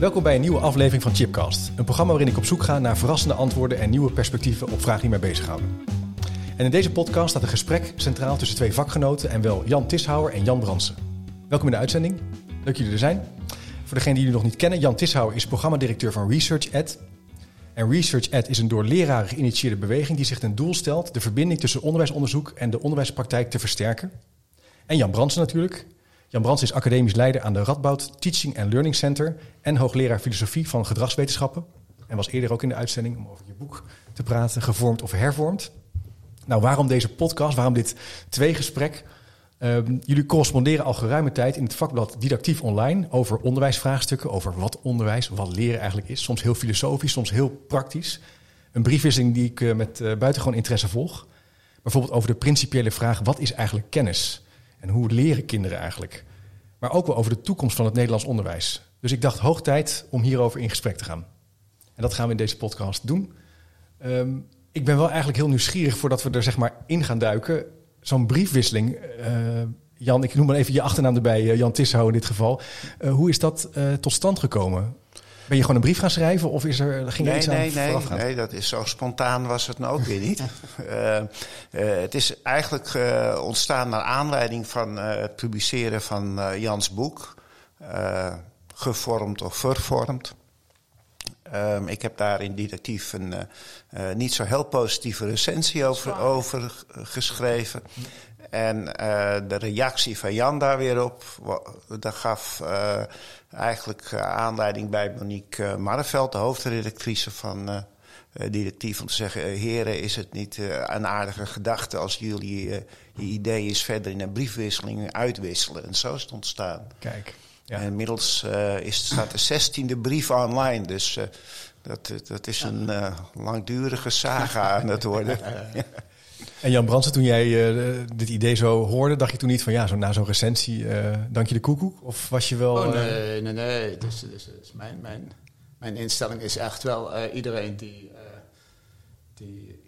Welkom bij een nieuwe aflevering van Chipcast. Een programma waarin ik op zoek ga naar verrassende antwoorden en nieuwe perspectieven op vragen die mij bezighouden. En in deze podcast staat een gesprek centraal tussen twee vakgenoten en wel Jan Tishouwer en Jan Bransen. Welkom in de uitzending. Leuk dat jullie er zijn. Voor degenen die jullie nog niet kennen, Jan Tishouwer is programmadirecteur van Research Ed. En Research Ed is een door leraren geïnitieerde beweging die zich ten doel stelt de verbinding tussen onderwijsonderzoek en de onderwijspraktijk te versterken. En Jan Bransen natuurlijk. Jan Bransen is academisch leider aan de Radboud Teaching and Learning Center en hoogleraar filosofie van gedragswetenschappen. En was eerder ook in de uitzending om over je boek te praten, gevormd of hervormd. Nou, waarom deze podcast? Waarom dit tweegesprek? Um, jullie corresponderen al geruime tijd in het vakblad Didactief Online over onderwijsvraagstukken, over wat onderwijs, wat leren eigenlijk is. Soms heel filosofisch, soms heel praktisch. Een briefwisseling die ik uh, met uh, buitengewoon interesse volg. Bijvoorbeeld over de principiële vraag: wat is eigenlijk kennis? En hoe leren kinderen eigenlijk? Maar ook wel over de toekomst van het Nederlands onderwijs. Dus ik dacht hoog tijd om hierover in gesprek te gaan. En dat gaan we in deze podcast doen. Um, ik ben wel eigenlijk heel nieuwsgierig voordat we er zeg maar in gaan duiken. Zo'n briefwisseling. Uh, Jan, ik noem maar even je achternaam erbij, uh, Jan Tissou in dit geval. Uh, hoe is dat tot stand gekomen? Ben je gewoon een brief gaan schrijven of is er, ging er nee, iets nee, aan nee, voorafgaan? Nee, dat is zo spontaan was het nou ook weer niet. uh, uh, het is eigenlijk uh, ontstaan naar aanleiding van het publiceren van Jans boek. gevormd of vervormd. Um, ik heb daar in didactief een niet zo heel positieve recensie over, over geschreven. En uh, de reactie van Jan daar weer op, dat gaf uh, eigenlijk uh, aanleiding bij Monique Marreveld, de hoofdredactrice van Directief, om te zeggen: Heren, is het niet een aardige gedachte als jullie je idee is verder in een briefwisseling uitwisselen? En zo is het ontstaan. Kijk. Ja. En inmiddels is, staat de zestiende brief online, dus dat, dat is een langdurige saga aan het worden. En Jan Bransen, toen jij uh, dit idee zo hoorde, dacht je toen niet van ja, zo, na zo'n recensie, uh, dank je de koekoek? Of was je wel... Oh, nee, nee, nee. Dus, dus, dus mijn, mijn, mijn instelling is echt wel uh, iedereen die, die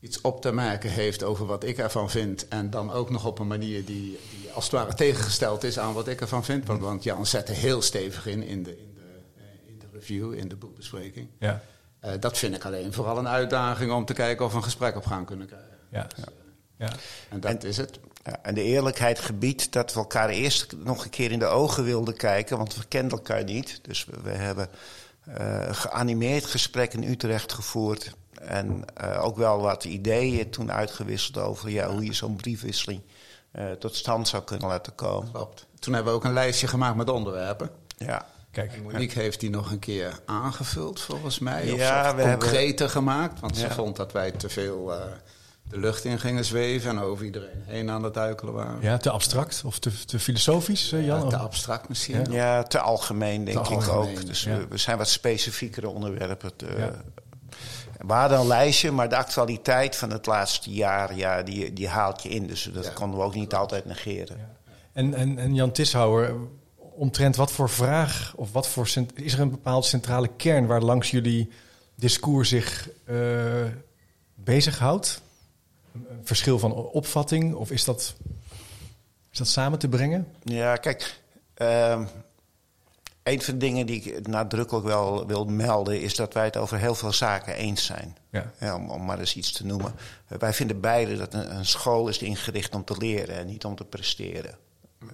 iets op te merken heeft over wat ik ervan vind. En dan ook nog op een manier die, die als het ware tegengesteld is aan wat ik ervan vind. Want, want Jan zette heel stevig in, in de, in de, in de review, in de boekbespreking. Ja. Uh, dat vind ik alleen vooral een uitdaging om te kijken of we een gesprek op gaan kunnen krijgen. Ja. Dus, uh, ja. En dat en, is het. Ja, en de eerlijkheid gebiedt dat we elkaar eerst nog een keer in de ogen wilden kijken, want we kenden elkaar niet. Dus we, we hebben uh, geanimeerd gesprek in Utrecht gevoerd. En ook wel wat ideeën toen uitgewisseld over ja, hoe je zo'n briefwisseling tot stand zou kunnen laten komen. Klopt. Toen hebben we ook een lijstje gemaakt met onderwerpen. Ja. Kijk, en Monique ja. heeft die nog een keer aangevuld, volgens mij. Ja, of we concreter hebben... gemaakt. Want ja. ze vond dat wij te veel uh, de lucht in gingen zweven en over iedereen heen aan het duikelen waren. Ja, te abstract of te, te filosofisch, uh, Jan? Ja, te abstract misschien. Ja, ja te algemeen, denk te ik algemeen, ook. Dus we, we, zijn wat specifiekere onderwerpen. Te, we hadden een lijstje, maar de actualiteit van het laatste jaar, ja, die, die haalt je in. Dus dat konden we ook niet altijd negeren. En, en, en Jan Tishouwer, omtrent wat voor vraag of wat voor is er een bepaald centrale kern waar langs jullie discours zich uh, bezighoudt? Een verschil van opvatting of is dat, is dat samen te brengen? Ja, kijk, uh, een van de dingen die ik nadrukkelijk wel wil melden is dat wij het over heel veel zaken eens zijn. Ja. Ja, om, om, maar eens iets te noemen. Wij vinden beide dat een, een school is ingericht om te leren en niet om te presteren.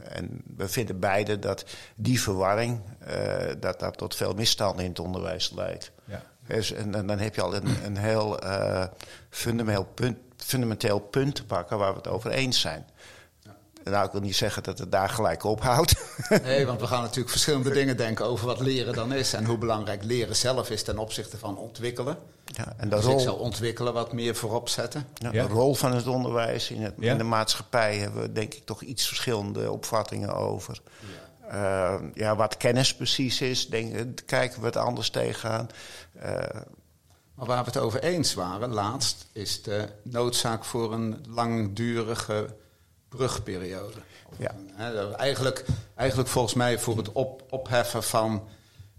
En we vinden beide dat die verwarring uh, dat dat tot veel misstanden in het onderwijs leidt. Ja. Dus, en, en, dan heb je al een, een heel uh, fundamenteel, punt, fundamenteel punt te pakken waar we het over eens zijn. Nou, ik wil niet zeggen dat het daar gelijk ophoudt. Nee, want we gaan natuurlijk verschillende dingen denken over wat leren dan is. En hoe belangrijk leren zelf is ten opzichte van ontwikkelen. Ja, en de Dus ik zou ontwikkelen wat meer voorop zetten. ja, Ja. de rol van het onderwijs in, het, Ja. in de maatschappij hebben we denk ik toch iets verschillende opvattingen over. Ja, ja wat kennis precies is, denk, kijken we het anders tegenaan. Eh, Maar waar we het over eens waren, laatst, is de noodzaak voor een langdurige brugperiode. Ja. Eigenlijk, eigenlijk volgens mij voor het op, opheffen van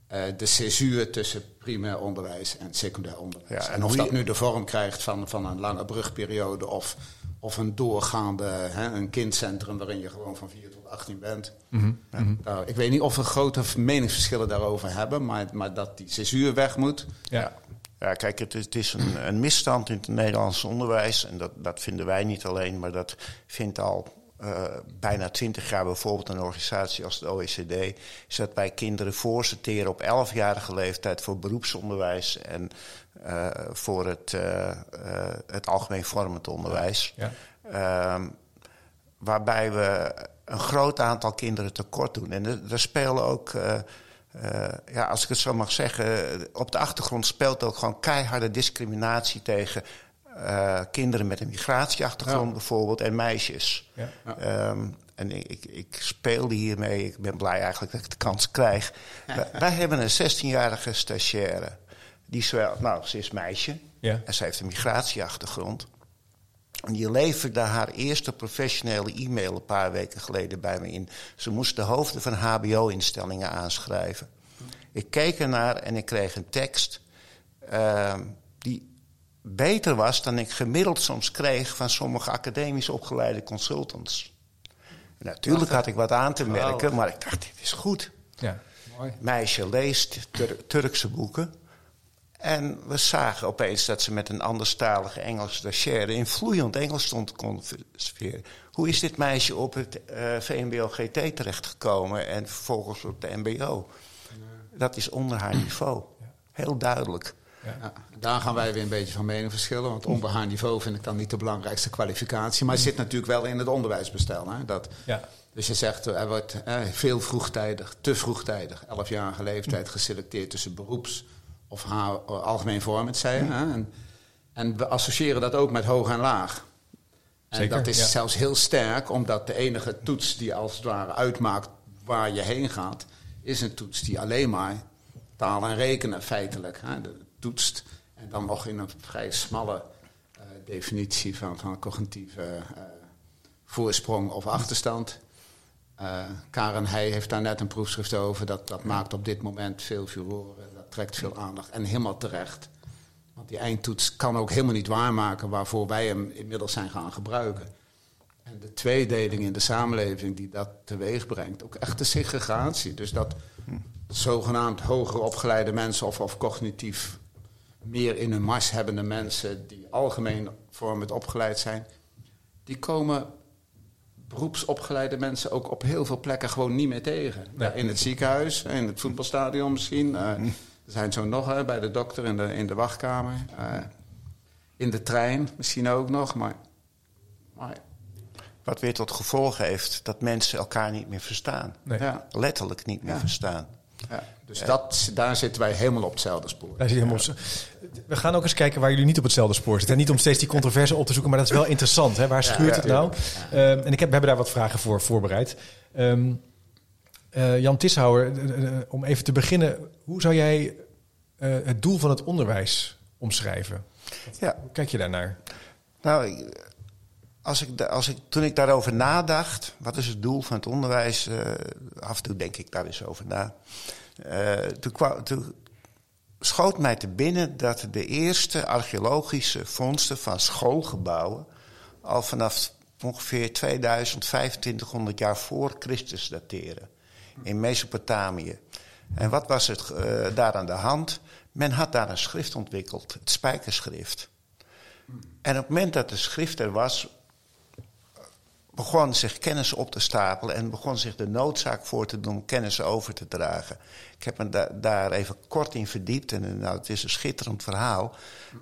eh, de césuur tussen primair onderwijs en secundair onderwijs. Ja, en en of dat nu de vorm krijgt van, van een lange brugperiode of, of een doorgaande, hè, een kindcentrum waarin je gewoon van 4 tot 18 bent. Mhm, Ja, nou, ik weet niet of we grote meningsverschillen daarover hebben, maar, maar dat die césuur weg moet. Ja. Ja, kijk, het is, het is een, een misstand in het Nederlands onderwijs. En dat, dat vinden wij niet alleen, maar dat vindt al eh, bijna twintig jaar bijvoorbeeld een organisatie als de OECD. Is dat wij kinderen voorsorteren op 11-jarige leeftijd voor beroepsonderwijs en eh, voor het, eh, het algemeen vormend onderwijs. Ja. Ehm, waarbij we een groot aantal kinderen tekort doen. En er spelen ook, eh, ja, als ik het zo mag zeggen, op de achtergrond speelt ook gewoon keiharde discriminatie tegen eh, kinderen met een migratieachtergrond Ja. bijvoorbeeld en meisjes. Ja. Ehm, en ik, ik, ik speelde hiermee, ik ben blij eigenlijk dat ik de kans krijg. Wij, wij hebben een 16-jarige stagiaire. Die is wel, nou, ze is meisje en ze heeft een migratieachtergrond. En die leverde haar eerste professionele e-mail een paar weken geleden bij me in. Ze moest de hoofden van HBO-instellingen aanschrijven. Ik keek ernaar en ik kreeg een tekst ehm, die beter was dan ik gemiddeld soms kreeg van sommige academisch opgeleide consultants. Natuurlijk had ik wat aan te merken, maar ik dacht, dit is goed. Ja. Mooi. Meisje leest Tur- Turkse boeken. En we zagen opeens dat ze met een anderstalige Engelse stagiaire in vloeiend Engels stond te converseren. Hoe is dit meisje op het eh, VMBO-GT terechtgekomen en vervolgens op de MBO? Dat is onder haar niveau. Heel duidelijk. Ja, daar gaan wij weer een beetje van mening verschillen. Want onder haar niveau vind ik dan niet de belangrijkste kwalificatie. Maar het zit natuurlijk wel in het onderwijsbestel. Hè? Dat, Ja. Dus je zegt, er wordt eh, veel vroegtijdig, te vroegtijdig, 11-jarige leeftijd geselecteerd tussen beroeps of haar, eh, algemeen vormend. Hè? En, en we associëren dat ook met hoog en laag. En Zeker, dat is ja. zelfs heel sterk, omdat de enige toets die als het ware uitmaakt waar je heen gaat, is een toets die alleen maar taal en rekenen feitelijk hè, de- toetst. En dan nog in een vrij smalle eh, definitie van, van cognitieve eh, voorsprong of achterstand. Karen Heij heeft daar net een proefschrift over. Dat, dat maakt op dit moment veel furoren. Trekt veel aandacht. En helemaal terecht. Want die eindtoets kan ook helemaal niet waarmaken waarvoor wij hem inmiddels zijn gaan gebruiken. En de tweedeling in de samenleving die dat teweeg brengt, ook echt de segregatie. Dus dat zogenaamd hoger opgeleide mensen of, of cognitief meer in hun mars hebbende mensen die algemeen vormend opgeleid zijn, die komen beroepsopgeleide mensen ook op heel veel plekken gewoon niet meer tegen. Ja. In het ziekenhuis, in het voetbalstadion misschien. eh, er zijn zo nog hè, bij de dokter in de, in de wachtkamer. eh, in de trein misschien ook nog. Maar, maar Wat weer tot gevolg heeft dat mensen elkaar niet meer verstaan. Nee. ja, Letterlijk niet meer Ja. verstaan. ja. Dus Dat, daar zitten wij helemaal op hetzelfde spoor. Daar zit helemaal op- We gaan ook eens kijken waar jullie niet op hetzelfde spoor zitten. En niet om steeds die controverse op te zoeken, maar dat is wel interessant. Hè? Waar schuurt ja, het nou? Ehm, en ik heb, we hebben daar wat vragen voor voorbereid. Ehm, eh, Jan Tishouwer, eh, eh, om even te beginnen. Hoe zou jij het doel van het onderwijs omschrijven? Ja, Hoe kijk je daarnaar? Nou, als ik, als ik, toen ik daarover nadacht, wat is het doel van het onderwijs? af en toe denk ik daar eens over na. Toen, kwam, toen schoot mij te binnen dat de eerste archeologische vondsten van schoolgebouwen al vanaf ongeveer 2000, 2500 jaar voor Christus dateren. In Mesopotamië. En wat was het eh, daar aan de hand? Men had daar een schrift ontwikkeld, het spijkerschrift. En op het moment dat de schrift er was, begon zich kennis op te stapelen en begon zich de noodzaak voor te doen kennis over te dragen. Ik heb me da- daar even kort in verdiept en eh, nou, het is een schitterend verhaal.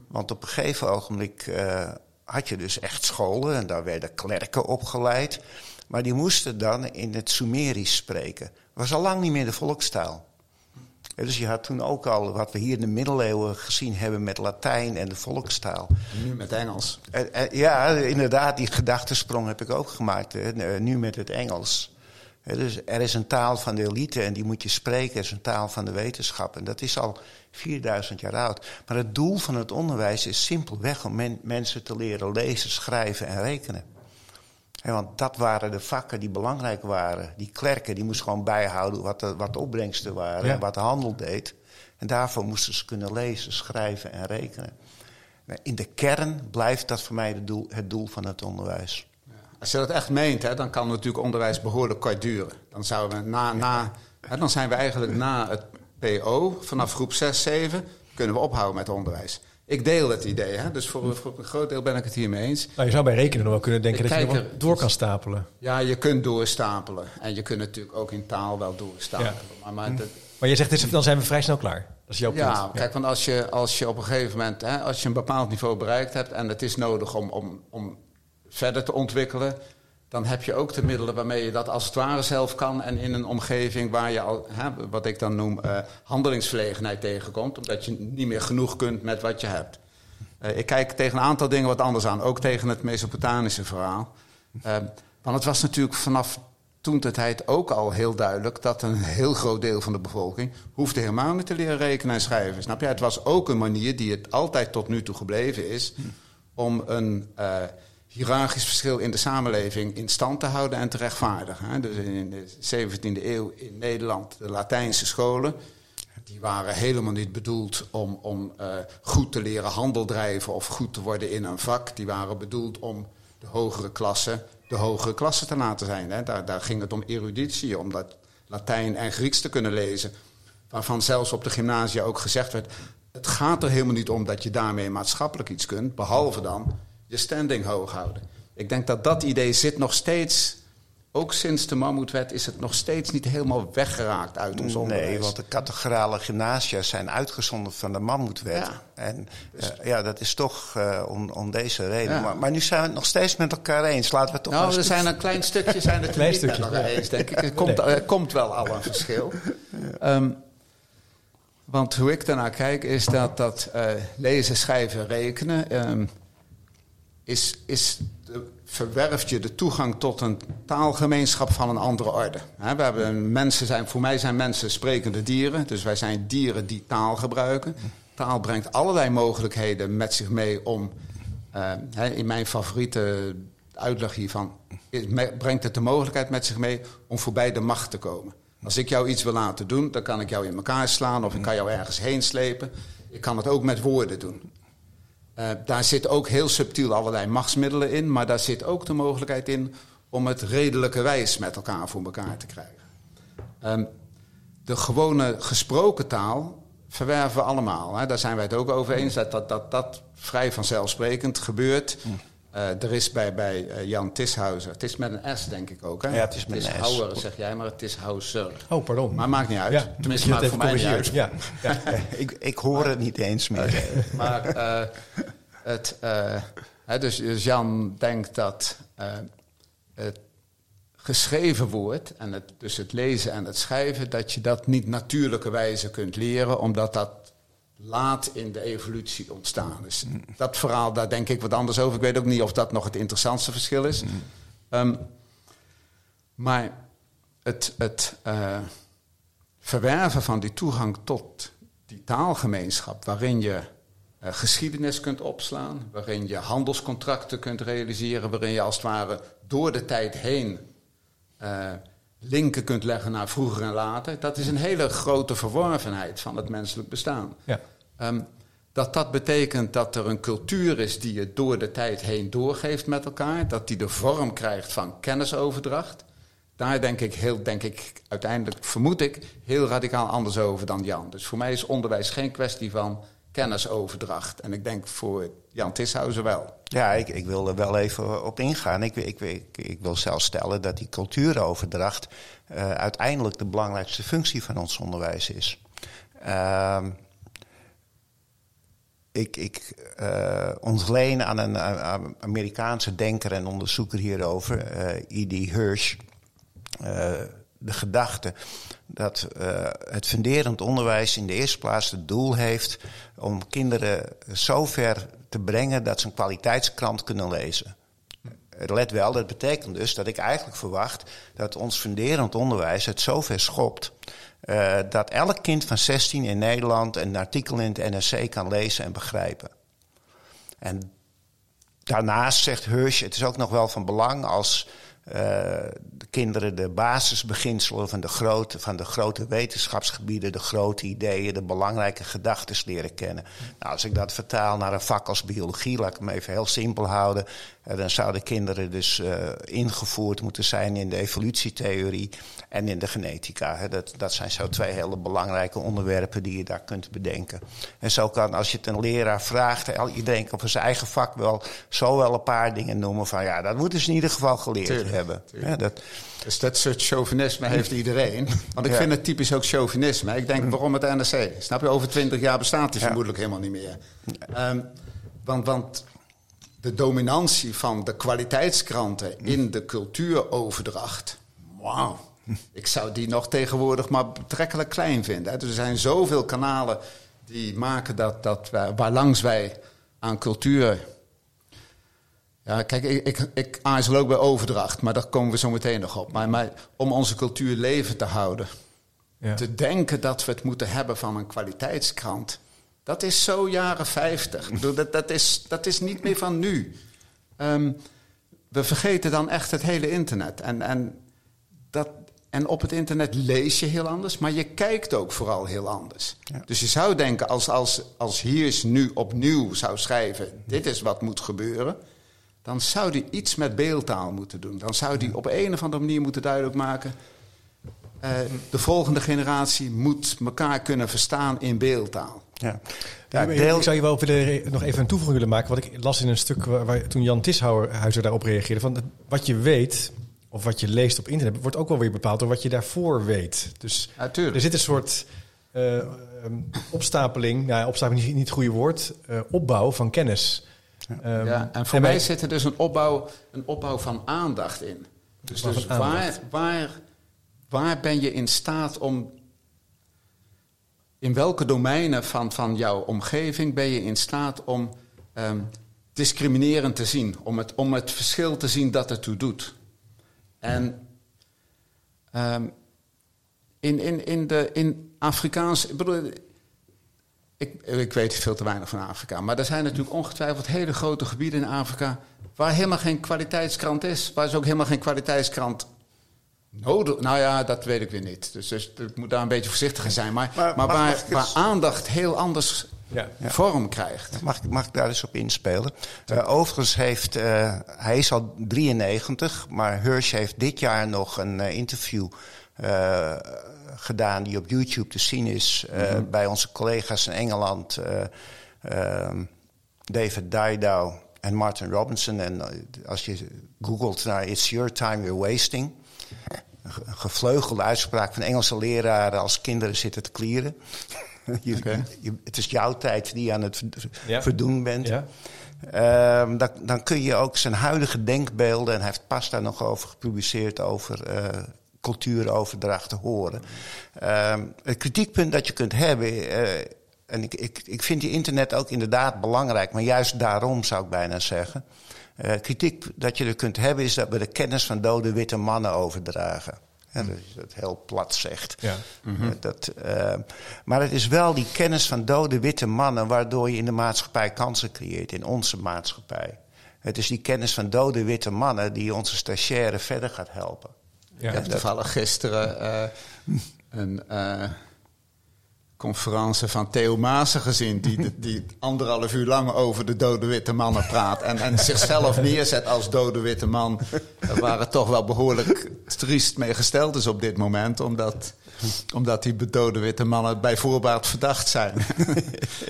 Want op een gegeven ogenblik eh, had je dus echt scholen en daar werden klerken opgeleid. Maar die moesten dan in het Sumerisch spreken. Dat was al lang niet meer de volkstaal. dus je had toen ook al wat we hier in de middeleeuwen gezien hebben met Latijn en de volkstaal. Nu met Engels. ja, inderdaad, die gedachtesprong heb ik ook gemaakt. Hè, nu met het Engels. dus er is een taal van de elite en die moet je spreken. Er is een taal van de wetenschap. En dat is al 4000 jaar oud. Maar het doel van het onderwijs is simpelweg om mensen te leren lezen, schrijven en rekenen. Want dat waren de vakken die belangrijk waren. Die klerken die moesten gewoon bijhouden wat de, wat de opbrengsten waren en wat de handel deed. En daarvoor moesten ze kunnen lezen, schrijven en rekenen. In de kern blijft dat voor mij het doel, het doel van het onderwijs. Als je dat echt meent, hè, dan kan natuurlijk onderwijs behoorlijk kort duren. Dan, zouden we na, na, hè, dan zijn we eigenlijk na het PO, vanaf groep 6, 7, kunnen we ophouden met onderwijs. Ik deel het idee, hè? dus voor, voor, een groot deel ben ik het hiermee eens. Nou, je zou bij rekenen nog wel kunnen denken dat je nog door kan stapelen. Ja, je kunt doorstapelen. En je kunt natuurlijk ook in taal wel doorstapelen. Maar, maar, maar, je zegt, dan zijn we vrij snel klaar. Dat is jouw punt. Ja, kijk, want als je, als je op een gegeven moment, hè, als je een bepaald niveau bereikt hebt en het is nodig om, om, om verder te ontwikkelen, dan heb je ook de middelen waarmee je dat als het ware zelf kan. En in een omgeving waar je al, hè, wat ik dan noem, uh, handelingsverlegenheid tegenkomt. Omdat je niet meer genoeg kunt met wat je hebt. Uh, ik kijk tegen een aantal dingen wat anders aan. Ook tegen het Mesopotamische verhaal. Uh, want het was natuurlijk vanaf toen de tijd ook al heel duidelijk dat een heel groot deel van de bevolking hoefde helemaal niet te leren rekenen en schrijven. Snap je? Het was ook een manier die het altijd tot nu toe gebleven is om een hiërarchisch verschil in de samenleving in stand te houden en te rechtvaardigen. Dus in de 17e eeuw in Nederland, de Latijnse scholen, die waren helemaal niet bedoeld om, om uh, goed te leren handel drijven of goed te worden in een vak. Die waren bedoeld om de hogere klasse de hogere klasse te laten zijn. Hè. Daar, daar ging het om eruditie, om dat Latijn en Grieks te kunnen lezen. Waarvan zelfs op de gymnasia ook gezegd werd... het gaat er helemaal niet om dat je daarmee maatschappelijk iets kunt... behalve dan je standing hoog houden. Ik denk dat dat idee zit nog steeds, ook sinds de Mammoetwet, is het nog steeds niet helemaal weggeraakt uit ons onderwijs. Nee, want de categorale gymnasia zijn uitgezonderd van de Mammoetwet. Ja. En uh, ja, dat is toch uh, om, om deze reden. Maar, maar, nu zijn we het nog steeds met elkaar eens. Laten we toch nou, er zijn een klein stukje zijn het klein stukje, met elkaar eens, denk ik. Er komt, er komt wel al een verschil. Ja. Um, want hoe ik daarnaar kijk is dat, dat uh, lezen, schrijven, rekenen... Um, is, is de, je de toegang tot een taalgemeenschap van een andere orde. we hebben mensen zijn, voor mij zijn mensen sprekende dieren, dus wij zijn dieren die taal gebruiken. Taal brengt allerlei mogelijkheden met zich mee om, uh, in mijn favoriete uitleg hiervan, brengt het de mogelijkheid met zich mee om voorbij de macht te komen. Als ik jou iets wil laten doen, dan kan ik jou in elkaar slaan of ik kan jou ergens heen slepen. Ik kan het ook met woorden doen. Uh, daar zit ook heel subtiel allerlei machtsmiddelen in, maar daar zit ook de mogelijkheid in om het redelijke wijs met elkaar voor elkaar te krijgen. Um, de gewone gesproken taal verwerven we allemaal. Hè. Daar zijn wij het ook over eens, dat dat, dat, dat vrij vanzelfsprekend gebeurt. Uh, er is bij, bij uh, Jan Tishuizer, het is met een S denk ik ook. Hè? Ja, het is met een S. Zeg jij, maar het is Houser. Oh, pardon. Maar maakt niet uit. Ja, Tenminste, maakt voor mij niet uit. Ja. ja. ik, ik hoor maar, het niet eens meer. maar uh, het, hè, dus, dus, Jan denkt dat het geschreven woord, en het, dus het lezen en het schrijven, dat je dat niet natuurlijke wijze kunt leren, omdat dat laat in de evolutie ontstaan is. Dat verhaal, daar denk ik wat anders over. Ik weet ook niet of dat nog het interessantste verschil is. Um, maar het, het uh, verwerven van die toegang tot die taalgemeenschap, waarin je geschiedenis kunt opslaan, waarin je handelscontracten kunt realiseren, waarin je als het ware door de tijd heen uh, linken kunt leggen naar vroeger en later. Dat is een hele grote verworvenheid van het menselijk bestaan. Ja. Um, dat dat betekent dat er een cultuur is die je door de tijd heen doorgeeft met elkaar. Dat die de vorm krijgt van kennisoverdracht. Daar denk ik, heel, denk ik uiteindelijk, vermoed ik, heel radicaal anders over dan Jan. Dus voor mij is onderwijs geen kwestie van kennisoverdracht. En ik denk voor Jan Tishouser wel. Ja, ik, ik wil er wel even op ingaan. Ik, ik, ik, ik wil zelfs stellen dat die cultuuroverdracht uh, uiteindelijk de belangrijkste functie van ons onderwijs is. Uh, ik, ik uh, ontleen aan een Amerikaanse denker en onderzoeker hierover, uh, E.D. Hirsch, de gedachte dat het funderend onderwijs in de eerste plaats het doel heeft om kinderen zo ver te brengen dat ze een kwaliteitskrant kunnen lezen. Let wel, dat betekent dus dat ik eigenlijk verwacht dat ons funderend onderwijs het zo ver schopt uh, dat elk kind van 16 in Nederland een artikel in het NRC kan lezen en begrijpen. En daarnaast zegt Hirsch, het is ook nog wel van belang als uh, de kinderen de basisbeginselen van de, grote, van de grote wetenschapsgebieden, de grote ideeën, de belangrijke gedachten leren kennen. Nou, als ik dat vertaal naar een vak als biologie, laat ik hem even heel simpel houden, uh, dan zouden kinderen dus uh, ingevoerd moeten zijn in de evolutietheorie en in de genetica. Hè. Dat, dat zijn zo twee hele belangrijke onderwerpen die je daar kunt bedenken. En zo kan, als je het een leraar vraagt, iedereen kan voor zijn eigen vak wel zo wel een paar dingen noemen van ja, dat moeten ze in ieder geval geleerd hebben. Ja, dat, dus dat soort chauvinisme heeft iedereen. Want ik ja. vind het typisch ook chauvinisme. Ik denk, waarom het NRC? Snap je, over twintig jaar bestaat die ja. vermoedelijk helemaal niet meer. Um, want, want de dominantie van de kwaliteitskranten in de cultuuroverdracht. Wauw. Ik zou die nog tegenwoordig maar betrekkelijk klein vinden. Dus er zijn zoveel kanalen die maken dat, dat wij, waarlangs wij aan cultuur. Ja, kijk, ik, ik, ik aarzel ook bij overdracht, maar daar komen we zo meteen nog op. Maar, maar om onze cultuur leven te houden, ja. te denken dat we het moeten hebben van een kwaliteitskrant, dat is zo jaren 50. dat, dat, is, dat is niet meer van nu. Um, we vergeten dan echt het hele internet. En, en, dat, en op het internet lees je heel anders, maar je kijkt ook vooral heel anders. Ja. Dus je zou denken, als, als, als Hiers nu opnieuw zou schrijven: dit is wat moet gebeuren. Dan zou hij iets met beeldtaal moeten doen. Dan zou hij op een of andere manier moeten duidelijk maken. Uh, de volgende generatie moet elkaar kunnen verstaan in beeldtaal. Ja. Ja, deel... Ik zou je wel willen, nog even een toevoeging willen maken. Wat ik las in een stuk waar, waar toen Jan Tishuizer daarop reageerde. Van wat je weet, of wat je leest op internet, wordt ook wel weer bepaald door wat je daarvoor weet. Dus ja, er zit een soort uh, um, opstapeling, nou, opstapeling is niet het goede woord, uh, opbouw van kennis. Ja. Um, ja, en voor en mij zit er dus een opbouw, een opbouw van aandacht in. Dus, dus waar, waar, waar ben je in staat om in welke domeinen van, van jouw omgeving ben je in staat om um, discriminerend te zien, om het, om het verschil te zien dat het toe doet. En um, in, in, in, de, in Afrikaans. Ik bedoel, ik, ik weet veel te weinig van Afrika, maar er zijn natuurlijk ongetwijfeld hele grote gebieden in Afrika waar helemaal geen kwaliteitskrant is, waar ze ook helemaal geen kwaliteitskrant Nodig? Nou ja, dat weet ik weer niet. Dus, dus ik moet daar een beetje voorzichtig in zijn. Maar, maar, maar waar, eens... waar, aandacht heel anders ja, vorm krijgt. Mag, mag ik daar eens op inspelen? Uh, overigens heeft, uh, hij is al 93, maar Hirsch heeft dit jaar nog een uh, interview gedaan die op YouTube te zien is mm -hmm. bij onze collega's in Engeland, ehm, David Didow en Martin Robinson. En als je googelt naar It's Your Time You're Wasting een gevleugelde uitspraak van Engelse leraren als kinderen zitten te klieren. je, okay. je, het is jouw tijd die je aan het ja. verdoen bent. Ja. Um, dan, dan, kun je ook zijn huidige denkbeelden, en hij heeft pas daar nog over gepubliceerd, over uh, cultuuroverdrachten horen. Um, het kritiekpunt dat je kunt hebben, uh, en ik, ik, ik vind die internet ook inderdaad belangrijk, maar juist daarom zou ik bijna zeggen. Uh, kritiek dat je er kunt hebben is dat we de kennis van dode witte mannen overdragen. Ja, dat is het heel plat zegt. Ja. Mm -hmm. dat, uh, maar het is wel die kennis van dode witte mannen waardoor je in de maatschappij kansen creëert, in onze maatschappij. Het is die kennis van dode witte mannen die onze stagiaire verder gaat helpen. Ja, ik heb toevallig gisteren uh, een conferentie van Theo Maassen gezien... Die, die anderhalf uur lang over de dode witte mannen praat... en, en zichzelf neerzet als dode witte man... waar het toch wel behoorlijk triest mee gesteld is op dit moment... omdat, omdat die dode witte mannen bij voorbaat verdacht zijn.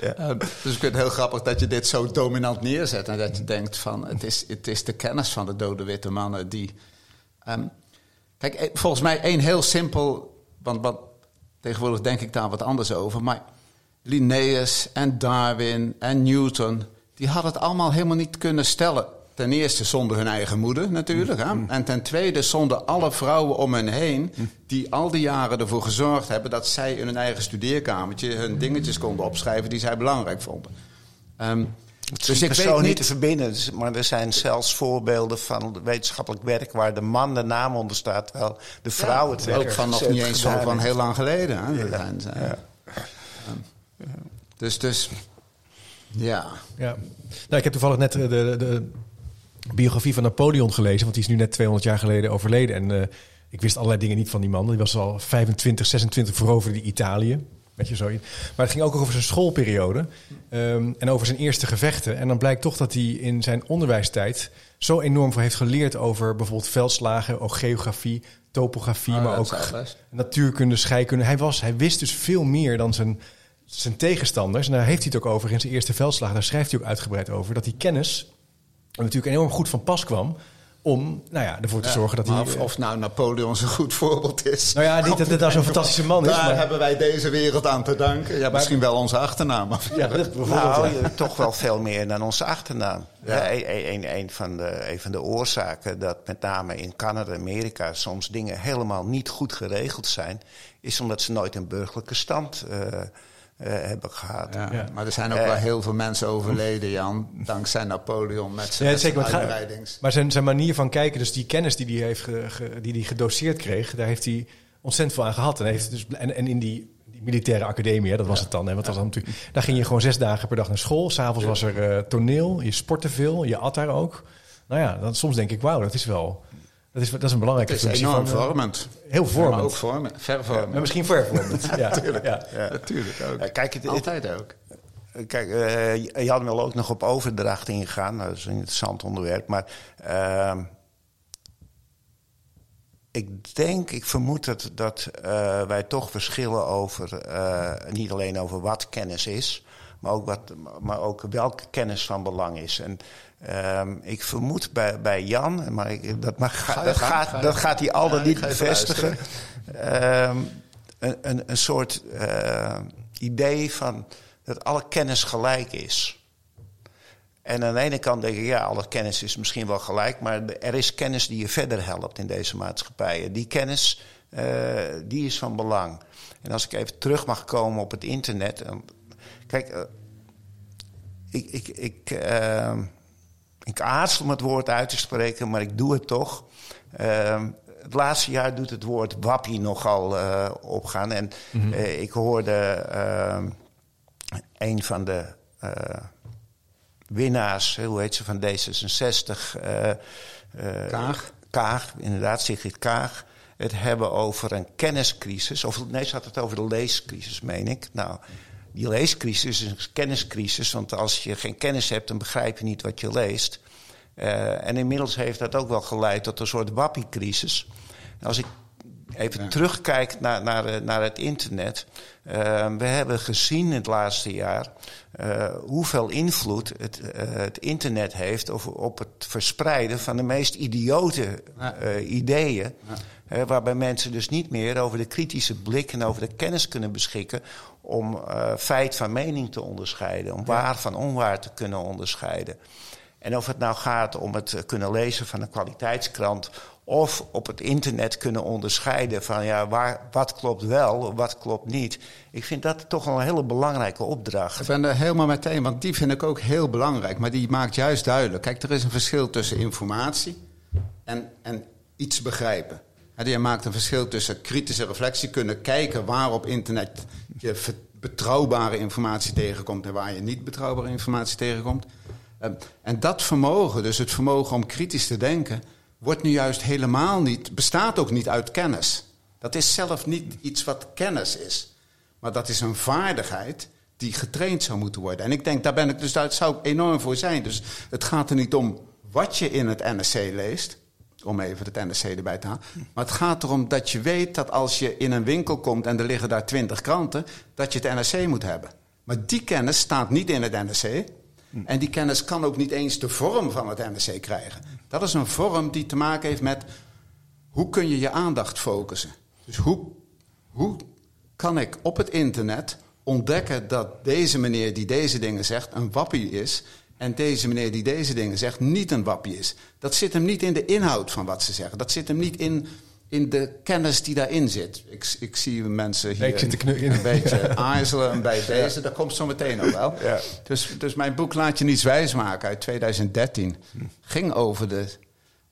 ja. uh, dus ik vind het heel grappig dat je dit zo dominant neerzet... en dat je denkt van het is, het is de kennis van de dode witte mannen die... Um, kijk, eh, volgens mij één heel simpel... Want, want Tegenwoordig denk ik daar wat anders over. Maar Linnaeus en Darwin en Newton, die hadden het allemaal helemaal niet kunnen stellen. Ten eerste zonder hun eigen moeder natuurlijk. Hè? En ten tweede zonder alle vrouwen om hen heen... die al die jaren ervoor gezorgd hebben... dat zij in hun eigen studeerkamertje hun dingetjes konden opschrijven... die zij belangrijk vonden. Ehm, dus ik weet niet te verbinden, dus- maar er zijn zelfs voorbeelden van wetenschappelijk werk waar de man de naam onder staat, terwijl de vrouw het werk Ook van nog niet eens zo van heel lang geleden. Hè? Ja. Ja. Dus, dus ja. ja. Nou, ik heb toevallig net de, de, de, biografie van Napoleon gelezen, want die is nu net 200 jaar geleden overleden. En uh, ik wist allerlei dingen niet van die man. Die was al 25, 26 veroverde die Italië. Weet je, zo. Maar het ging ook over zijn schoolperiode um, en over zijn eerste gevechten. En dan blijkt toch dat hij in zijn onderwijstijd zo enorm veel heeft geleerd over bijvoorbeeld veldslagen, ook geografie, topografie, oh, maar ook natuurkunde, scheikunde. Hij, was, hij wist dus veel meer dan zijn, zijn tegenstanders. En daar heeft hij het ook over in zijn eerste veldslag. Daar schrijft hij ook uitgebreid over dat die kennis natuurlijk enorm goed van pas kwam om nou ja, ervoor te zorgen dat hij... Of, of, nou Napoleon zo'n goed voorbeeld is. Nou ja, niet dat het daar zo'n fantastische man is. Daar maar... hebben wij deze wereld aan te danken. Ja, misschien wel onze achternaam. Ja, bijvoorbeeld, nou, toch wel veel meer dan onze achternaam. Ja. Een, een, een, van de, een van de oorzaken dat met name in Canada en Amerika... soms dingen helemaal niet goed geregeld zijn... is omdat ze nooit een burgerlijke stand... Uh, hebben gehad. Ja, Maar er zijn ook uh, wel heel veel mensen overleden, Jan, dankzij Napoleon met zijn, ja, zeker, uitbreidings. Maar zijn, zijn manier van kijken, dus die kennis die hij heeft ge, ge, die die gedoseerd kreeg, daar heeft hij ontzettend veel aan gehad. En, heeft dus, en, en in die, die militaire academie, hè, dat was het dan. Hè, wat was dan natuurlijk, daar ging je gewoon zes dagen per dag naar school. S'avonds was er uh, toneel, je sportte veel, je at daar ook. Nou ja, dan, soms denk ik, wauw, dat is wel dat is, dat is een belangrijke het is functie. enorm van, vormend. Heel vormend. ook vormend. Vervormend. Ja, misschien vervormend. ja, natuurlijk. Ja. Ja. Natuurlijk ook. Ja, kijk, het, Altijd ook. Kijk, uh, Jan wil ook nog op overdracht ingaan. Dat is een interessant onderwerp. Maar uh, ik denk, ik vermoed dat, dat uh, wij toch verschillen over... Uh, niet alleen over wat kennis is... maar ook, wat, maar ook welke kennis van belang is. En Um, ik vermoed bij, bij Jan, maar ik, dat, mag, ga dat, gaat, ga dat gaat hij al niet bevestigen. Um, een, een, een soort uh, idee van dat alle kennis gelijk is. En aan de ene kant denk ik, ja, alle kennis is misschien wel gelijk, maar er is kennis die je verder helpt in deze maatschappijen. Die kennis, uh, die is van belang. En als ik even terug mag komen op het internet. Kijk, uh, ik, ik, ik uh, ik aarzel om het woord uit te spreken, maar ik doe het toch. Uh, het laatste jaar doet het woord wappie nogal uh, opgaan. En mm -hmm. uh, ik hoorde uh, een van de winnaars, hoe heet ze, van D66. Kaag. Kaag, inderdaad, Sigrid Kaag. Het hebben over een kenniscrisis. Of nee, ze had het over de leescrisis, meen ik. Nou, die leescrisis is een kenniscrisis. Want als je geen kennis hebt, dan begrijp je niet wat je leest. Uh, en inmiddels heeft dat ook wel geleid tot een soort wappiecrisis. Als ik even ja. terugkijk naar, naar, naar het internet. Uh, we hebben gezien in het laatste jaar uh, hoeveel invloed het, het internet heeft op, op, het verspreiden van de meest idiote ja. ideeën. Ja. waarbij mensen dus niet meer over de kritische blik en over de kennis kunnen beschikken om feit van mening te onderscheiden, om waar van onwaar te kunnen onderscheiden. En of het nou gaat om het kunnen lezen van een kwaliteitskrant of op het internet kunnen onderscheiden van ja, waar, wat klopt wel, wat klopt niet. Ik vind dat toch een hele belangrijke opdracht. Ik ben er helemaal meteen, want die vind ik ook heel belangrijk. Maar die maakt juist duidelijk. Kijk, er is een verschil tussen informatie en, en iets begrijpen. Je maakt een verschil tussen kritische reflectie, kunnen kijken waar op internet je betrouwbare informatie tegenkomt en waar je niet betrouwbare informatie tegenkomt. Ehm, en dat vermogen, dus het vermogen om kritisch te denken, wordt nu juist helemaal niet, bestaat ook niet uit kennis. Dat is zelf niet iets wat kennis is. Maar dat is een vaardigheid die getraind zou moeten worden. En ik denk, daar ben ik dus daar zou ik enorm voor zijn. Dus het gaat er niet om wat je in het NSC leest, om even het NSC erbij te halen. Maar het gaat erom dat je weet dat als je in een winkel komt en er liggen daar twintig kranten, dat je het NSC moet hebben. Maar die kennis staat niet in het NSC. En die kennis kan ook niet eens de vorm van het NRC krijgen. Dat is een vorm die te maken heeft met hoe kun je je aandacht focussen. Dus hoe, hoe kan ik op het internet ontdekken dat deze meneer die deze dingen zegt een wappie is. En deze meneer die deze dingen zegt niet een wappie is. Dat zit hem niet in de inhoud van wat ze zeggen. Dat zit hem niet in, in de kennis die daarin zit. Ik, ik zie mensen hier te een beetje aarzelen bij deze. Dat komt zo meteen nog wel. Ja. Dus, dus mijn boek Laat je niets wijsmaken uit 2013 ging over de,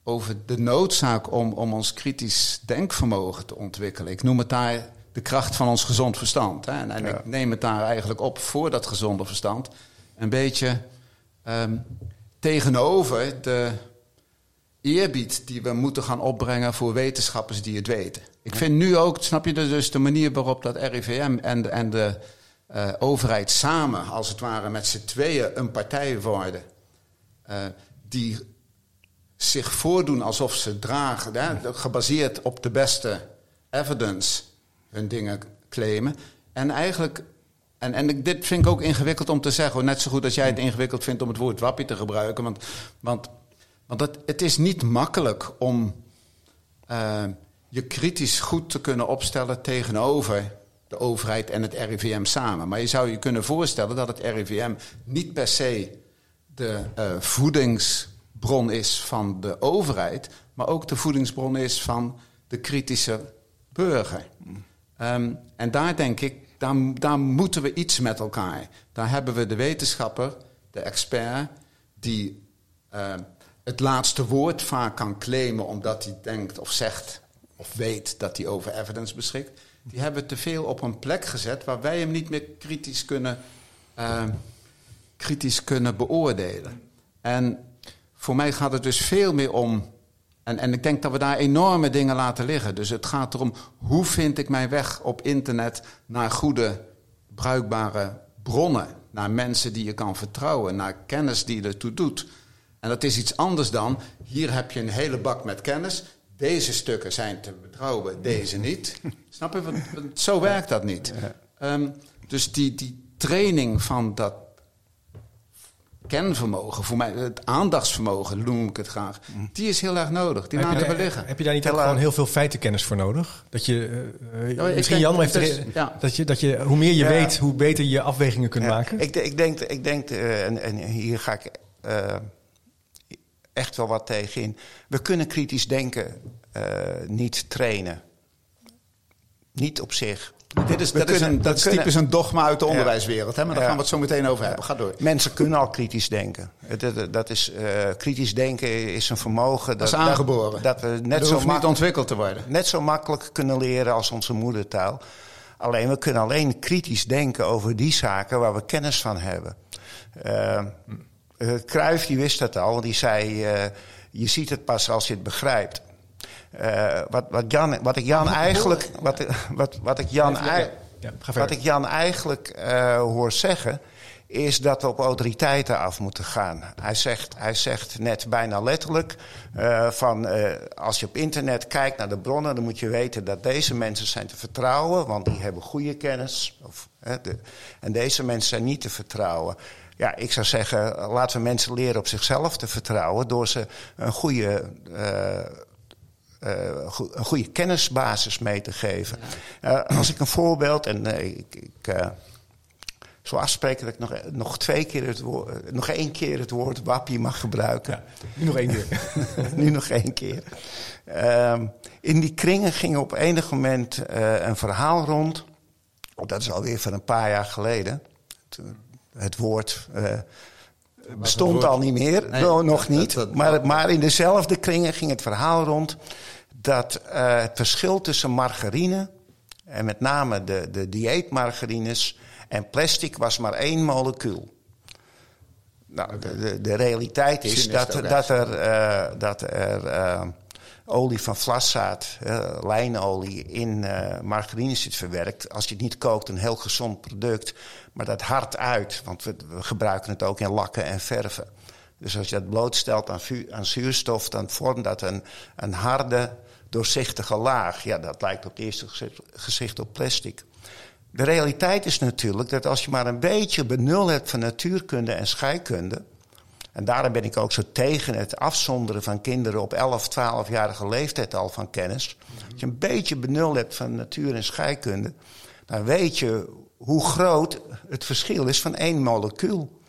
over de noodzaak om, om ons kritisch denkvermogen te ontwikkelen. Ik noem het daar de kracht van ons gezond verstand. Hè? En, en Ja. ik neem het daar eigenlijk op voor dat gezonde verstand. Een beetje ehm, tegenover de eerbied die we moeten gaan opbrengen voor wetenschappers die het weten. Ik vind nu ook, snap je, dus de manier waarop dat RIVM en de, en de eh, overheid samen, als het ware met z'n tweeën, een partij worden. eh, die zich voordoen alsof ze dragen, hè, gebaseerd op de beste evidence, hun dingen claimen. En eigenlijk, en, en dit vind ik ook ingewikkeld om te zeggen, net zo goed als jij het ingewikkeld vindt om het woord wappie te gebruiken. Want, want, want het, het is niet makkelijk om eh, je kritisch goed te kunnen opstellen tegenover de overheid en het RIVM samen. Maar je zou je kunnen voorstellen dat het RIVM niet per se de eh, voedingsbron is van de overheid, maar ook de voedingsbron is van de kritische burger. Ehm, en daar denk ik, daar, moeten we iets met elkaar. Daar hebben we de wetenschapper, de expert, die eh, het laatste woord vaak kan claimen omdat hij denkt of zegt of weet dat hij over evidence beschikt. Die hebben we te veel op een plek gezet waar wij hem niet meer kritisch kunnen, eh, kritisch kunnen beoordelen. En voor mij gaat het dus veel meer om. En, en ik denk dat we daar enorme dingen laten liggen. Dus het gaat erom hoe vind ik mijn weg op internet naar goede, bruikbare bronnen. Naar mensen die je kan vertrouwen, naar kennis die ertoe doet. En dat is iets anders dan, hier heb je een hele bak met kennis. Deze stukken zijn te betrouwen, deze niet. Snap je? Want, zo werkt dat niet. Ehm, dus die, die training van dat kenvermogen, voor mij het aandachtsvermogen noem ik het graag, die is heel erg nodig. Die Heb je, laten we daar- liggen. heb je daar niet ook gewoon heel veel feitenkennis voor nodig? Dat je, eh, eh, Ja, ik misschien Jan, dus, ja. dat, je, dat je, hoe meer je Ja. weet, hoe beter je afwegingen kunt Ja, maken. Ik, ik denk, ik denk eh, en, en hier ga ik eh, echt wel wat tegen in. We kunnen kritisch denken eh, niet trainen. Niet op zich. Dit is, We dat is, een, dat is typisch een dogma uit de onderwijswereld. Hè? Maar daar gaan we het zo meteen over hebben. Ga door. Mensen kunnen al kritisch denken. Het- Dat is, eh, kritisch denken is een vermogen. Dat is aangeboren. Dat, we Dat net zo, hoeft niet ontwikkeld te worden. net zo makkelijk kunnen leren als onze moedertaal. Alleen we kunnen alleen kritisch denken over die zaken waar we kennis van hebben. Cruijff die wist dat al, die zei: Je ziet het pas als je het begrijpt. Eh, wat, wat, Jan, wat ik Jan eigenlijk. Wat, wat, wat ik Jan, wat ik Jan eigenlijk eh, hoor zeggen, is dat we op autoriteiten af moeten gaan. Hij zegt, hij zegt net bijna letterlijk eh, van als je op internet kijkt naar de bronnen, dan moet je weten dat deze mensen zijn te vertrouwen, want die hebben goede kennis. Of, de, en deze mensen zijn niet te vertrouwen. Ja, ik zou zeggen, laten we mensen leren op zichzelf te vertrouwen door ze een goede. Go- een goede kennisbasis mee te geven. Eh, als ik een voorbeeld, en eh, ik, ik eh, zal afspreken dat ik nog, nog twee keer het woord, nog één keer het woord wappie mag gebruiken. Ja, nu nog één keer. nu nog één keer. Ehm, in die kringen ging op enig moment eh, een verhaal rond. Dat is alweer van een paar jaar geleden. Het woord eh, bestond al niet meer, Nee, no, nog niet. dat- dat- maar, maar in dezelfde kringen ging het verhaal rond dat eh, het verschil tussen margarine en met name de, de dieetmargarines en plastic was maar één molecuul. Nou, de, de, de realiteit is dat, ook dat er, eh, dat er eh, olie van vlaszaad, eh, lijnolie, in eh, margarine zit verwerkt. Als je het niet kookt, een heel gezond product, maar dat hard uit, want we, gebruiken het ook in lakken en verven. Dus als je dat blootstelt aan, aan zuurstof, dan vormt dat een, een harde, doorzichtige laag. Ja, dat lijkt op het eerste gezicht op plastic. De realiteit is natuurlijk dat als je maar een beetje benul hebt van natuurkunde en scheikunde. En daarom ben ik ook zo tegen het afzonderen van kinderen op 11, 12-jarige leeftijd al van kennis. Als je een beetje benul hebt van natuur en scheikunde, dan weet je hoe groot het verschil is van één molecuul.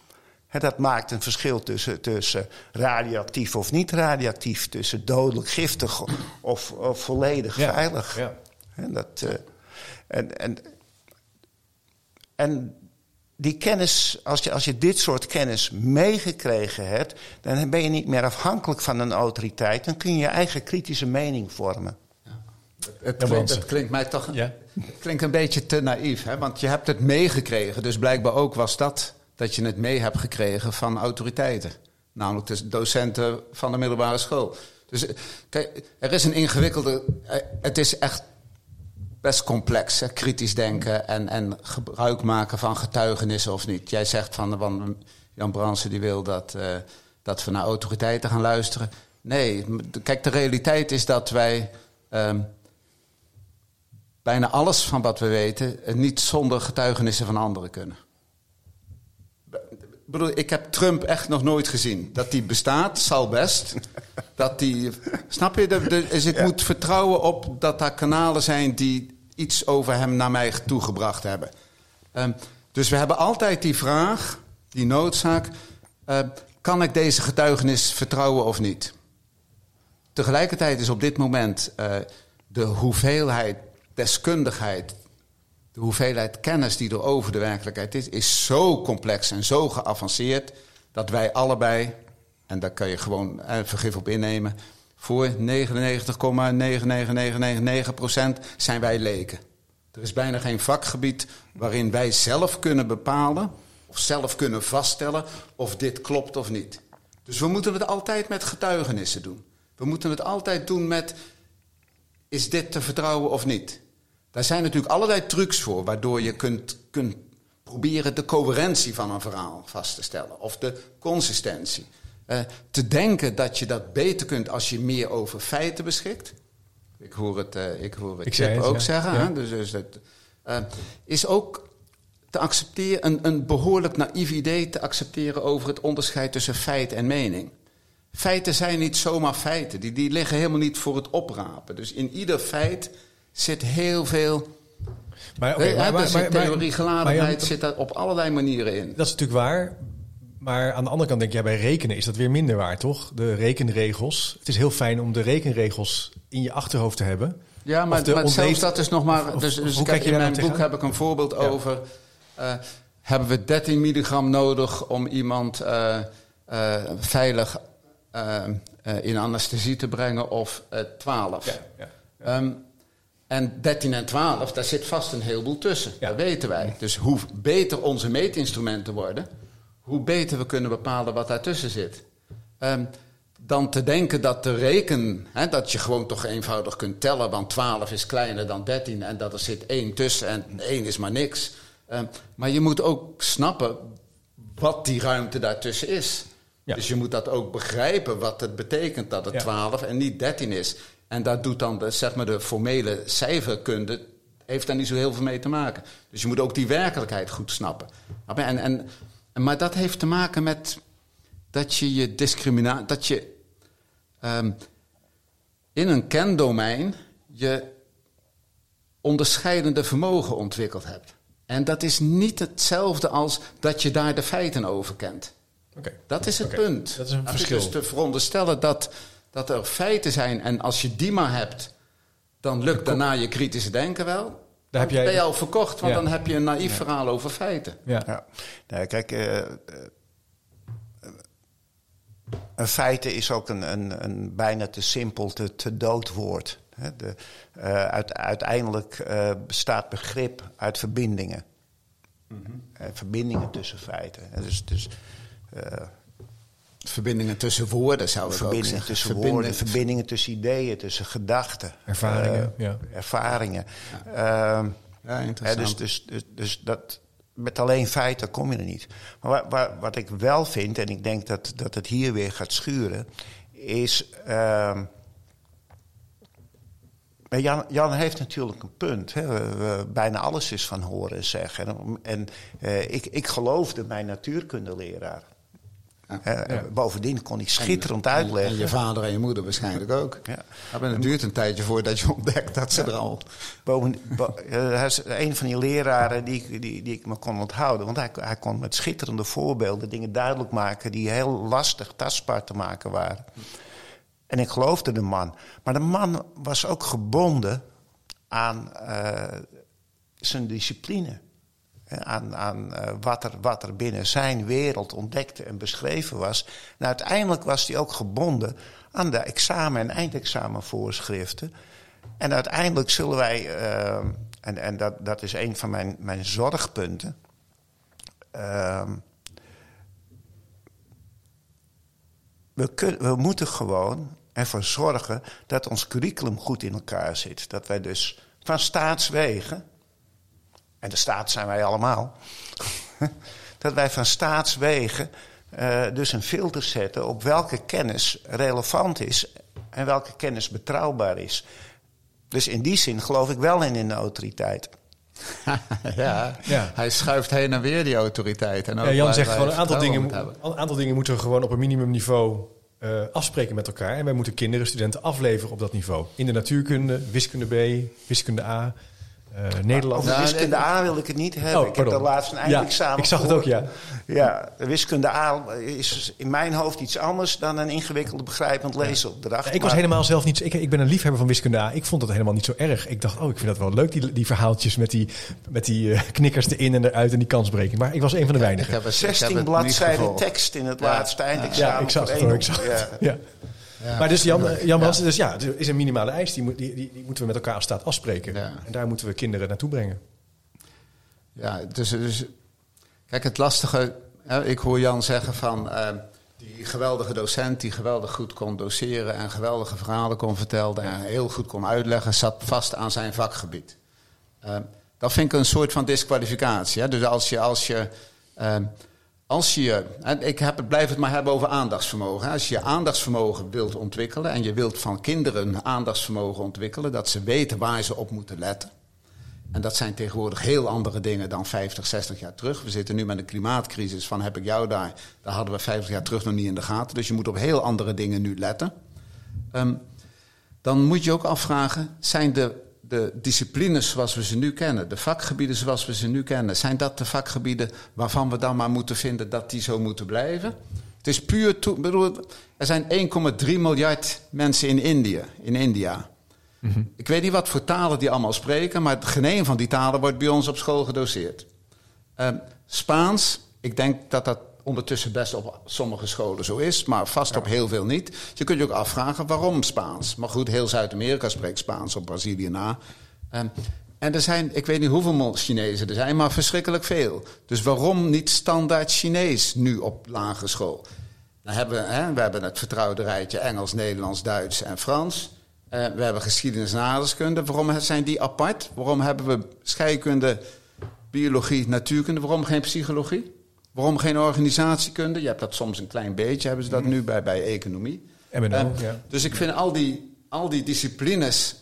Hè, dat maakt een verschil tussen, tussen radioactief of niet radioactief, tussen dodelijk giftig of, of volledig Ja, veilig. ja. Dat, eh, en, en, en die kennis, als je, als je dit soort kennis meegekregen hebt, dan ben je niet meer afhankelijk van een autoriteit. Dan kun je je eigen kritische mening vormen. Het, Ja, klinkt, het klinkt mij toch Ja. het klinkt een beetje te naïef, hè? want je hebt het meegekregen. Dus blijkbaar ook was dat dat je het mee hebt gekregen van autoriteiten. Namelijk de docenten van de middelbare school. Dus eh, kijk, er is een ingewikkelde. eh, Het is echt best complex, hè? kritisch denken en, en gebruik maken van getuigenissen of niet. Jij zegt van, van Jan Bransen die wil dat, eh, dat we naar autoriteiten gaan luisteren. Nee, kijk, de realiteit is dat wij ehm, bijna alles van wat we weten eh, niet zonder getuigenissen van anderen kunnen. Ik bedoel, ik heb Trump echt nog nooit gezien. Dat die bestaat, zal best. Dat die, snap je? Dus ik moet vertrouwen op dat daar kanalen zijn die iets over hem naar mij toegebracht hebben. Ehm, dus we hebben altijd die vraag, die noodzaak: eh, kan ik deze getuigenis vertrouwen of niet? Tegelijkertijd is op dit moment eh, de hoeveelheid deskundigheid, de hoeveelheid kennis die er over de werkelijkheid is, is zo complex en zo geavanceerd dat wij allebei, en daar kan je gewoon eh, vergif op innemen, voor 99,99999% zijn wij leken. Er is bijna geen vakgebied waarin wij zelf kunnen bepalen of zelf kunnen vaststellen of dit klopt of niet. Dus we moeten het altijd met getuigenissen doen. We moeten het altijd doen met is dit te vertrouwen of niet? Daar zijn natuurlijk allerlei trucs voor, waardoor je kunt, kunt proberen de coherentie van een verhaal vast te stellen. Of de consistentie. Eh, te denken dat je dat beter kunt als je meer over feiten beschikt. Ik hoor het, eh, ik hoor het Ik het, ook ja. zeggen. Ja. Hè? Dus, dus dat, eh, is ook te accepteren, een, een behoorlijk naïef idee te accepteren over het onderscheid tussen feit en mening. Feiten zijn niet zomaar feiten. Die, die liggen helemaal niet voor het oprapen. Dus in ieder feit zit heel veel. Maar, Hè, maar, maar, maar- maar- theorie geladenheid zit daar op allerlei manieren in. Dat is natuurlijk waar. Maar aan de andere kant denk jij, bij rekenen is dat weer minder waar, toch? De rekenregels. Het is heel fijn om de rekenregels in je achterhoofd te hebben. Ja, maar, maar zelfs dat is nog maar. of- Dus, dus ik kijk heb je in mijn nou boek heb ik een voorbeeld Ja. over. eh, hebben we 13 milligram nodig om iemand eh, eh, veilig in anesthesie te brengen of eh 12? ja. Ehm, en 13 en 12, daar zit vast een heleboel tussen. Ja. Dat weten wij. Dus hoe beter onze meetinstrumenten worden, hoe beter we kunnen bepalen wat daartussen zit. Ehm, dan te denken dat de reken, hè, dat je gewoon toch eenvoudig kunt tellen, want 12 is kleiner dan 13 en dat er zit 1 tussen en 1 is maar niks. Ehm, maar je moet ook snappen wat die ruimte daartussen is. Ja. Dus je moet dat ook begrijpen wat het betekent dat het Ja. 12 en niet 13 is. En daar doet dan de, zeg maar de formele cijferkunde, heeft daar niet zo heel veel mee te maken. Dus je moet ook die werkelijkheid goed snappen. En, en, en, maar dat heeft te maken met dat je je discriminatie, dat je ehm, in een kendomein je onderscheidende vermogen ontwikkeld hebt. En dat is niet hetzelfde als dat je daar de feiten over kent. Oké. Dat is het punt. dat is een verschil. Dus te veronderstellen dat, dat er feiten zijn en als je die maar hebt, dan lukt daarna je kritische denken wel. Daar Dan heb jij- ben je al verkocht, want Ja. dan heb je een naïef verhaal over feiten. Ja. Ja. Nee, kijk, eh, eh, een feiten is ook een, een, een bijna te simpel, te, te dood woord. Hè, de, eh, uit, uiteindelijk eh, bestaat begrip uit verbindingen. Eh, verbindingen tussen feiten. En dus, dus eh, Verbindingen tussen woorden zou ik ook verbindingen zeggen. tussen woorden, verbindingen tussen ideeën, tussen gedachten. Ervaringen, eh, ja. Ervaringen. Ehm, Ja, interessant. dus, dus, dus, dus dat, met alleen feiten kom je er niet. Maar wa- wa- wat ik wel vind, en ik denk dat, dat het hier weer gaat schuren, is. ehm, maar Jan, Jan heeft natuurlijk een punt. Hè. We- we- bijna alles is van horen en zeggen. En, en eh, ik, ik geloofde mijn natuurkundeleraar. Eh, Bovendien kon hij schitterend uitleggen. En je vader en je moeder waarschijnlijk ook. Ja. Maar het duurt een tijdje voordat je ontdekt dat ze er al... Boven, bo- eh, een van die leraren die, ik- die, die ik me kon onthouden. Want hij, hij kon met schitterende voorbeelden dingen duidelijk maken... die heel lastig tastbaar te maken waren. En ik geloofde de man. Maar de man was ook gebonden aan eh, zijn discipline. Aan, aan eh, wat, er, binnen zijn wereld ontdekte en beschreven was. En uiteindelijk was hij ook gebonden aan de examen- en eindexamenvoorschriften. En uiteindelijk zullen wij, eh, en, en dat, dat is een van mijn, mijn zorgpunten. ehm, we, we moeten gewoon ervoor zorgen dat ons curriculum goed in elkaar zit. Dat wij dus van staatswegen, en de staat zijn wij allemaal, dat wij van staatswegen eh, dus een filter zetten op welke kennis relevant is en welke kennis betrouwbaar is. Dus in die zin geloof ik wel in, in de autoriteit. ja, Ja. hij schuift heen en weer die autoriteit. En ook Ja, Jan zegt gewoon een aantal dingen, een aantal dingen moeten we gewoon op een minimumniveau eh, afspreken met elkaar. En wij moeten kinderen, studenten afleveren op dat niveau. In de natuurkunde, wiskunde B, wiskunde A, eh, Nederland. Nou, wiskunde A wil ik het niet hebben. Oh, ik heb pardon. daar laatst een Ja, eindexamen ik zag het ook, ja. Ja, de wiskunde A is in mijn hoofd iets anders dan een ingewikkelde begrijpend leesopdracht. Ja, ik was Maar- helemaal zelf niet. Ik, ik ben een liefhebber van wiskunde A. Ik vond dat helemaal niet zo erg. Ik dacht, oh, ik vind dat wel leuk, die, die verhaaltjes met die, met die eh, knikkers erin en eruit en die kansbreking. Maar ik was een van de weinigen. ik heb 16 het niet bladzijden tekst in het Ja. laatste eindexamen. Ja, ik zag het één hoor. op- Ik zag het. ja. Ja. Ja. Maar dus Jan, eh, Jan was, dus ja, er is een minimale eis. Die, moet, die, die, die moeten we met elkaar als staat afspreken. Ja. En daar moeten we kinderen naartoe brengen. Ja, dus, dus kijk, het lastige, hè, ik hoor Jan zeggen van eh, die geweldige docent die geweldig goed kon doseren en geweldige verhalen kon vertellen en heel goed kon uitleggen, zat vast aan zijn vakgebied. Eh, dat vind ik een soort van disqualificatie. Hè? Dus als je, als je, eh, als je, en ik heb, het- blijf het maar hebben over aandachtsvermogen. Als je je aandachtsvermogen wilt ontwikkelen en je wilt van kinderen aandachtsvermogen ontwikkelen, dat ze weten waar ze op moeten letten. En dat zijn tegenwoordig heel andere dingen dan 50, 60 jaar terug. We zitten nu met een klimaatcrisis van heb ik jou daar. Daar hadden we 50 jaar terug nog niet in de gaten. Dus je moet op heel andere dingen nu letten. Ehm, dan moet je ook afvragen, zijn de, de disciplines zoals we ze nu kennen, de vakgebieden zoals we ze nu kennen, zijn dat de vakgebieden waarvan we dan maar moeten vinden dat die zo moeten blijven? Het is puur, toe, bedoel, er zijn 1,3 miljard mensen in Indië, in India. Ik weet niet wat voor talen die allemaal spreken, maar geen een van die talen wordt bij ons op school gedoseerd. Ehm, Spaans, ik denk dat dat ondertussen best op sommige scholen zo is, maar vast op heel veel niet. Je kunt je ook afvragen waarom Spaans. Maar goed, heel Zuid-Amerika spreekt Spaans op Brazilië na. Ehm, en er zijn, ik weet niet hoeveel Chinezen er zijn, maar verschrikkelijk veel. Dus waarom niet standaard Chinees nu op lagere school? Dan hebben we, hè, we hebben het vertrouwde rijtje Engels, Nederlands, Duits en Frans. Eh, we hebben geschiedenis en aardrijkskunde. Waarom zijn die apart? Waarom hebben we scheikunde, biologie, natuurkunde? Waarom geen psychologie? Waarom geen organisatiekunde? Je hebt dat soms een klein beetje, hebben ze dat nu bij, bij economie. MNO, Eh, ja. Dus ik vind al die, al die disciplines,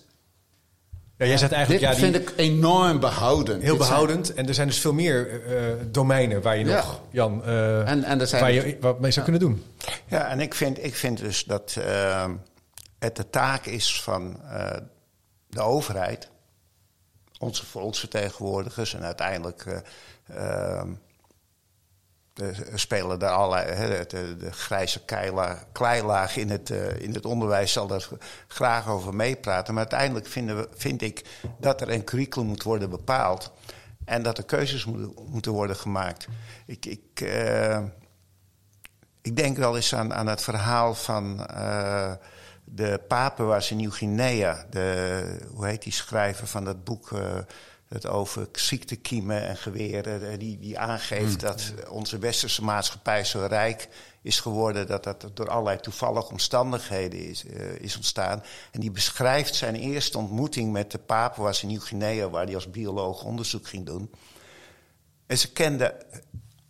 Ja, jij zegt eigenlijk, dit ja, die, vind ik enorm behoudend. heel Dit zijn- behoudend. En er zijn dus veel meer eh, domeinen waar je Ja. nog, Jan, eh, En, en er zijn waar je wat mee zou kunnen doen. Ja, en ik vind, ik vind dus dat het de taak is van eh, de overheid, onze volksvertegenwoordigers en uiteindelijk de- spelen daar allerlei, de, de grijze keila- kleilaag in het, eh, in het onderwijs zal daar graag over meepraten. Maar uiteindelijk vinden we, vind ik dat er een curriculum moet worden bepaald en dat er keuzes moeten, worden gemaakt. Ik, ik, eh, ik denk wel eens aan, aan het verhaal van eh, de Papua's in Nieuw-Guinea. Hoe heet die schrijver van dat boek eh, het over ziektekiemen en geweren. eh, die, die aangeeft dat onze westerse maatschappij zo rijk is geworden... dat dat door allerlei toevallige omstandigheden is, eh, is ontstaan. En die beschrijft zijn eerste ontmoeting met de Papua's in Nieuw-Guinea... waar hij als bioloog onderzoek ging doen. En ze kenden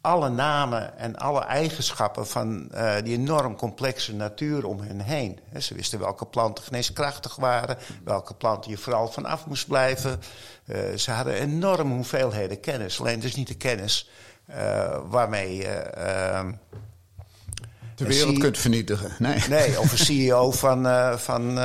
alle namen en alle eigenschappen van eh, die enorm complexe natuur om hen heen. Ze wisten welke planten geneeskrachtig waren, welke planten je vooral vanaf moest blijven. Eh, ze hadden enorme hoeveelheden kennis, alleen dus niet de kennis eh, waarmee je ehm, de wereld kunt vernietigen. Nee. nee, of een CEO van, van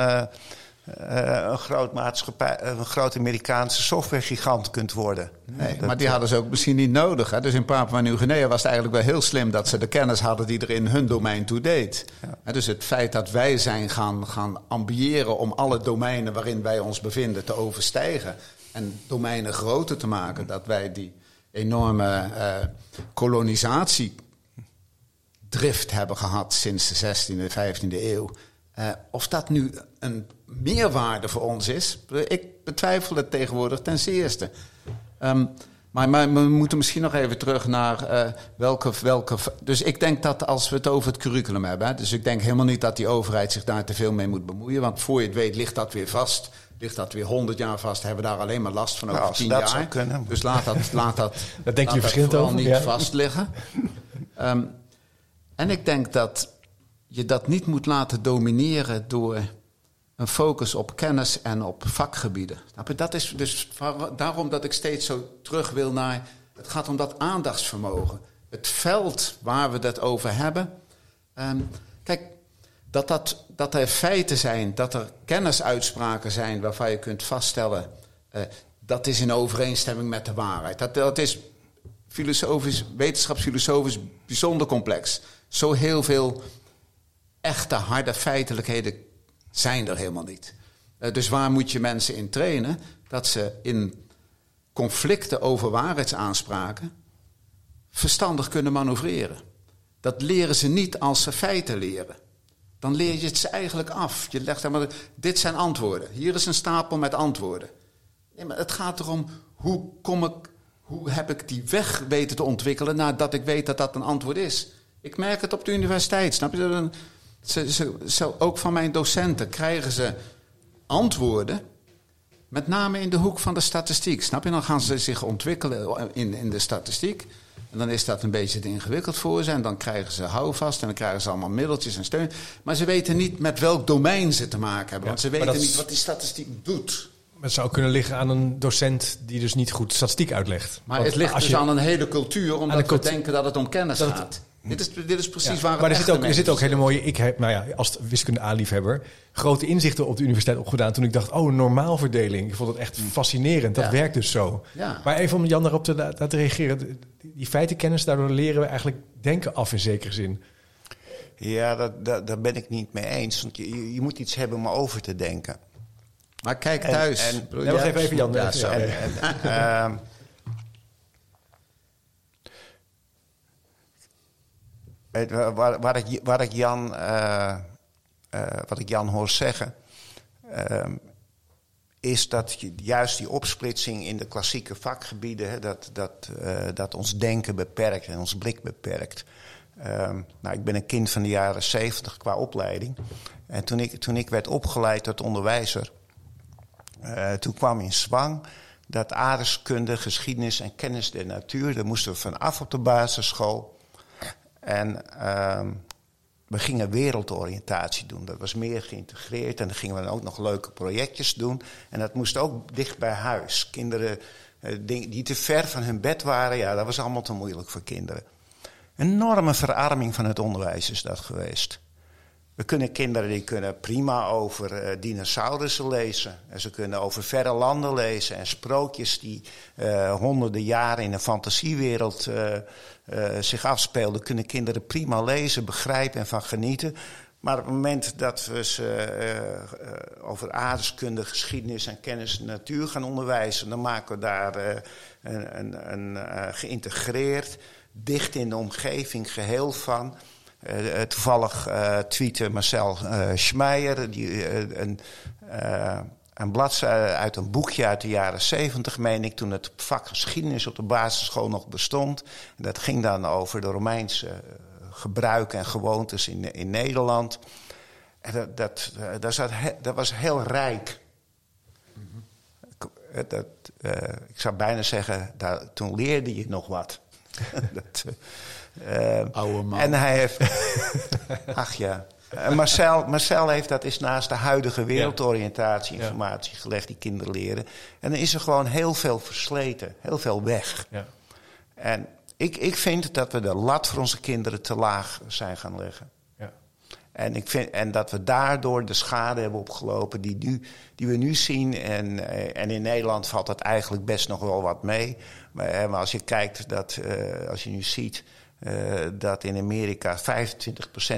een, groot maatschappij, een groot Amerikaanse softwaregigant kunt worden. Nee, maar die hadden ze ook misschien niet nodig. Hè? Dus in Papua Nieuw-Guinea was het eigenlijk wel heel slim dat ze de kennis hadden die er in hun domein toe deed. Ja. Dus het feit dat wij zijn gaan, gaan ambiëren om alle domeinen waarin wij ons bevinden te overstijgen en domeinen groter te maken, dat wij die enorme uh, kolonisatiedrift hebben gehad sinds de 16e, 15e eeuw. Uh, of dat nu een meerwaarde voor ons is, ik betwijfel het tegenwoordig ten zeerste. Um, maar, maar, we moeten misschien nog even terug naar uh, welke, welke. Dus ik denk dat als we het over het curriculum hebben. Hè, dus ik denk helemaal niet dat die overheid zich daar te veel mee moet bemoeien. Want voor je het weet ligt dat weer vast ligt dat weer 100 jaar vast, hebben we daar alleen maar last van over nou, 10 jaar. Zou kunnen. Dus laat dat, laat dat, dat denk je verschillend over, niet ja. vast liggen. Um, en ik denk dat je dat niet moet laten domineren door een focus op kennis en op vakgebieden. Dat is dus daarom dat ik steeds zo terug wil naar. Het gaat om dat aandachtsvermogen. Het veld waar we het over hebben. Um, kijk, dat, dat, dat er feiten zijn, dat er kennisuitspraken zijn waarvan je kunt vaststellen. Uh, dat is in overeenstemming met de waarheid. Dat, dat is filosofisch, wetenschapsfilosofisch bijzonder complex. Zo heel veel echte harde feitelijkheden zijn er helemaal niet. Uh, dus waar moet je mensen in trainen? Dat ze in conflicten over waarheidsaanspraken verstandig kunnen manoeuvreren. Dat leren ze niet als ze feiten leren. Dan leer je het ze eigenlijk af. Je legt maar, dit zijn antwoorden. Hier is een stapel met antwoorden. Nee, maar het gaat erom, hoe, kom ik, hoe heb ik die weg weten te ontwikkelen nadat ik weet dat dat een antwoord is? Ik merk het op de universiteit, snap je? Ze, ze, ze, ook van mijn docenten krijgen ze antwoorden, met name in de hoek van de statistiek. Snap je? Dan gaan ze zich ontwikkelen in, in de statistiek. En dan is dat een beetje te ingewikkeld voor ze. En dan krijgen ze houvast en dan krijgen ze allemaal middeltjes en steun. Maar ze weten niet met welk domein ze te maken hebben. want ze weten niet wat die statistiek doet. Het zou kunnen liggen aan een docent die dus niet goed statistiek uitlegt. Maar het ligt dus aan een hele cultuur, omdat we denken dat het om kennis gaat. Dit is, dit is precies waar Maar er zit, ook, er zit ook hele mooie... Ik heb, nou ja, als wiskunde A-liefhebber... grote inzichten op de universiteit opgedaan... toen ik dacht, oh, normaalverdeling. Ik vond het echt mm. fascinerend. Dat werkt dus zo. Ja. Maar even om Jan daarop te laten reageren. Die feitenkennis, daardoor leren we eigenlijk denken af in zekere zin. Ja, dat, dat, daar ben ik niet mee eens. Want je, je moet iets hebben om over te denken. Maar kijk thuis. En, en, ja, even, even Jan. Ja, waar, waar, ik, Jan, uh, uh, wat ik Jan hoor zeggen, uh, is dat juist die opsplitsing in de klassieke vakgebieden, dat, dat, uh, dat ons denken beperkt en ons blik beperkt. Ehm, nou, ik ben een kind van de jaren zeventig qua opleiding. En toen ik, toen ik werd opgeleid tot onderwijzer, toen kwam in zwang dat aardeskunde, geschiedenis en kennis der natuur, daar moesten we vanaf op de basisschool. En uh, we gingen wereldoriëntatie doen. Dat was meer geïntegreerd. En dan gingen we ook nog leuke projectjes doen. En dat moest ook dicht bij huis. Kinderen uh, die te ver van hun bed waren, ja, dat was allemaal te moeilijk voor kinderen. Enorme verarming van het onderwijs is dat geweest. We kunnen kinderen die kunnen prima over uh, dinosaurussen lezen. En ze kunnen over verre landen lezen. En sprookjes die uh, honderden jaren in een fantasiewereld uh, zich afspeelden, kunnen kinderen prima lezen, begrijpen en van genieten. Maar op het moment dat we ze over aardeskunde, geschiedenis en kennis en natuur gaan onderwijzen, dan maken we daar een, een, een geïntegreerd, dicht in de omgeving geheel van. Toevallig tweette Marcel Schmeijer die, een, een bladzijde uit een boekje uit de jaren zeventig, meen ik, toen het vak geschiedenis op de basisschool nog bestond. En dat ging dan over de Romeinse gebruiken en gewoontes in, in Nederland. En dat, dat, dat, zat, dat was heel rijk. Mm -hmm. dat, ik zou bijna zeggen, daar, toen leerde je nog wat. dat, uh, Oude man. En hij heeft. ach ja. Marcel, Marcel heeft dat is naast de huidige wereldoriëntatie informatie gelegd die kinderen leren. En dan is er gewoon heel veel versleten, heel veel weg. Ja. En ik, ik vind dat we de lat voor onze kinderen te laag zijn gaan leggen. En, ik vind, en dat we daardoor de schade hebben opgelopen die, nu, die we nu zien. En, eh, en in Nederland valt dat eigenlijk best nog wel wat mee. Maar, eh, maar als je kijkt, dat, uh, als je nu ziet uh, dat in Amerika 25%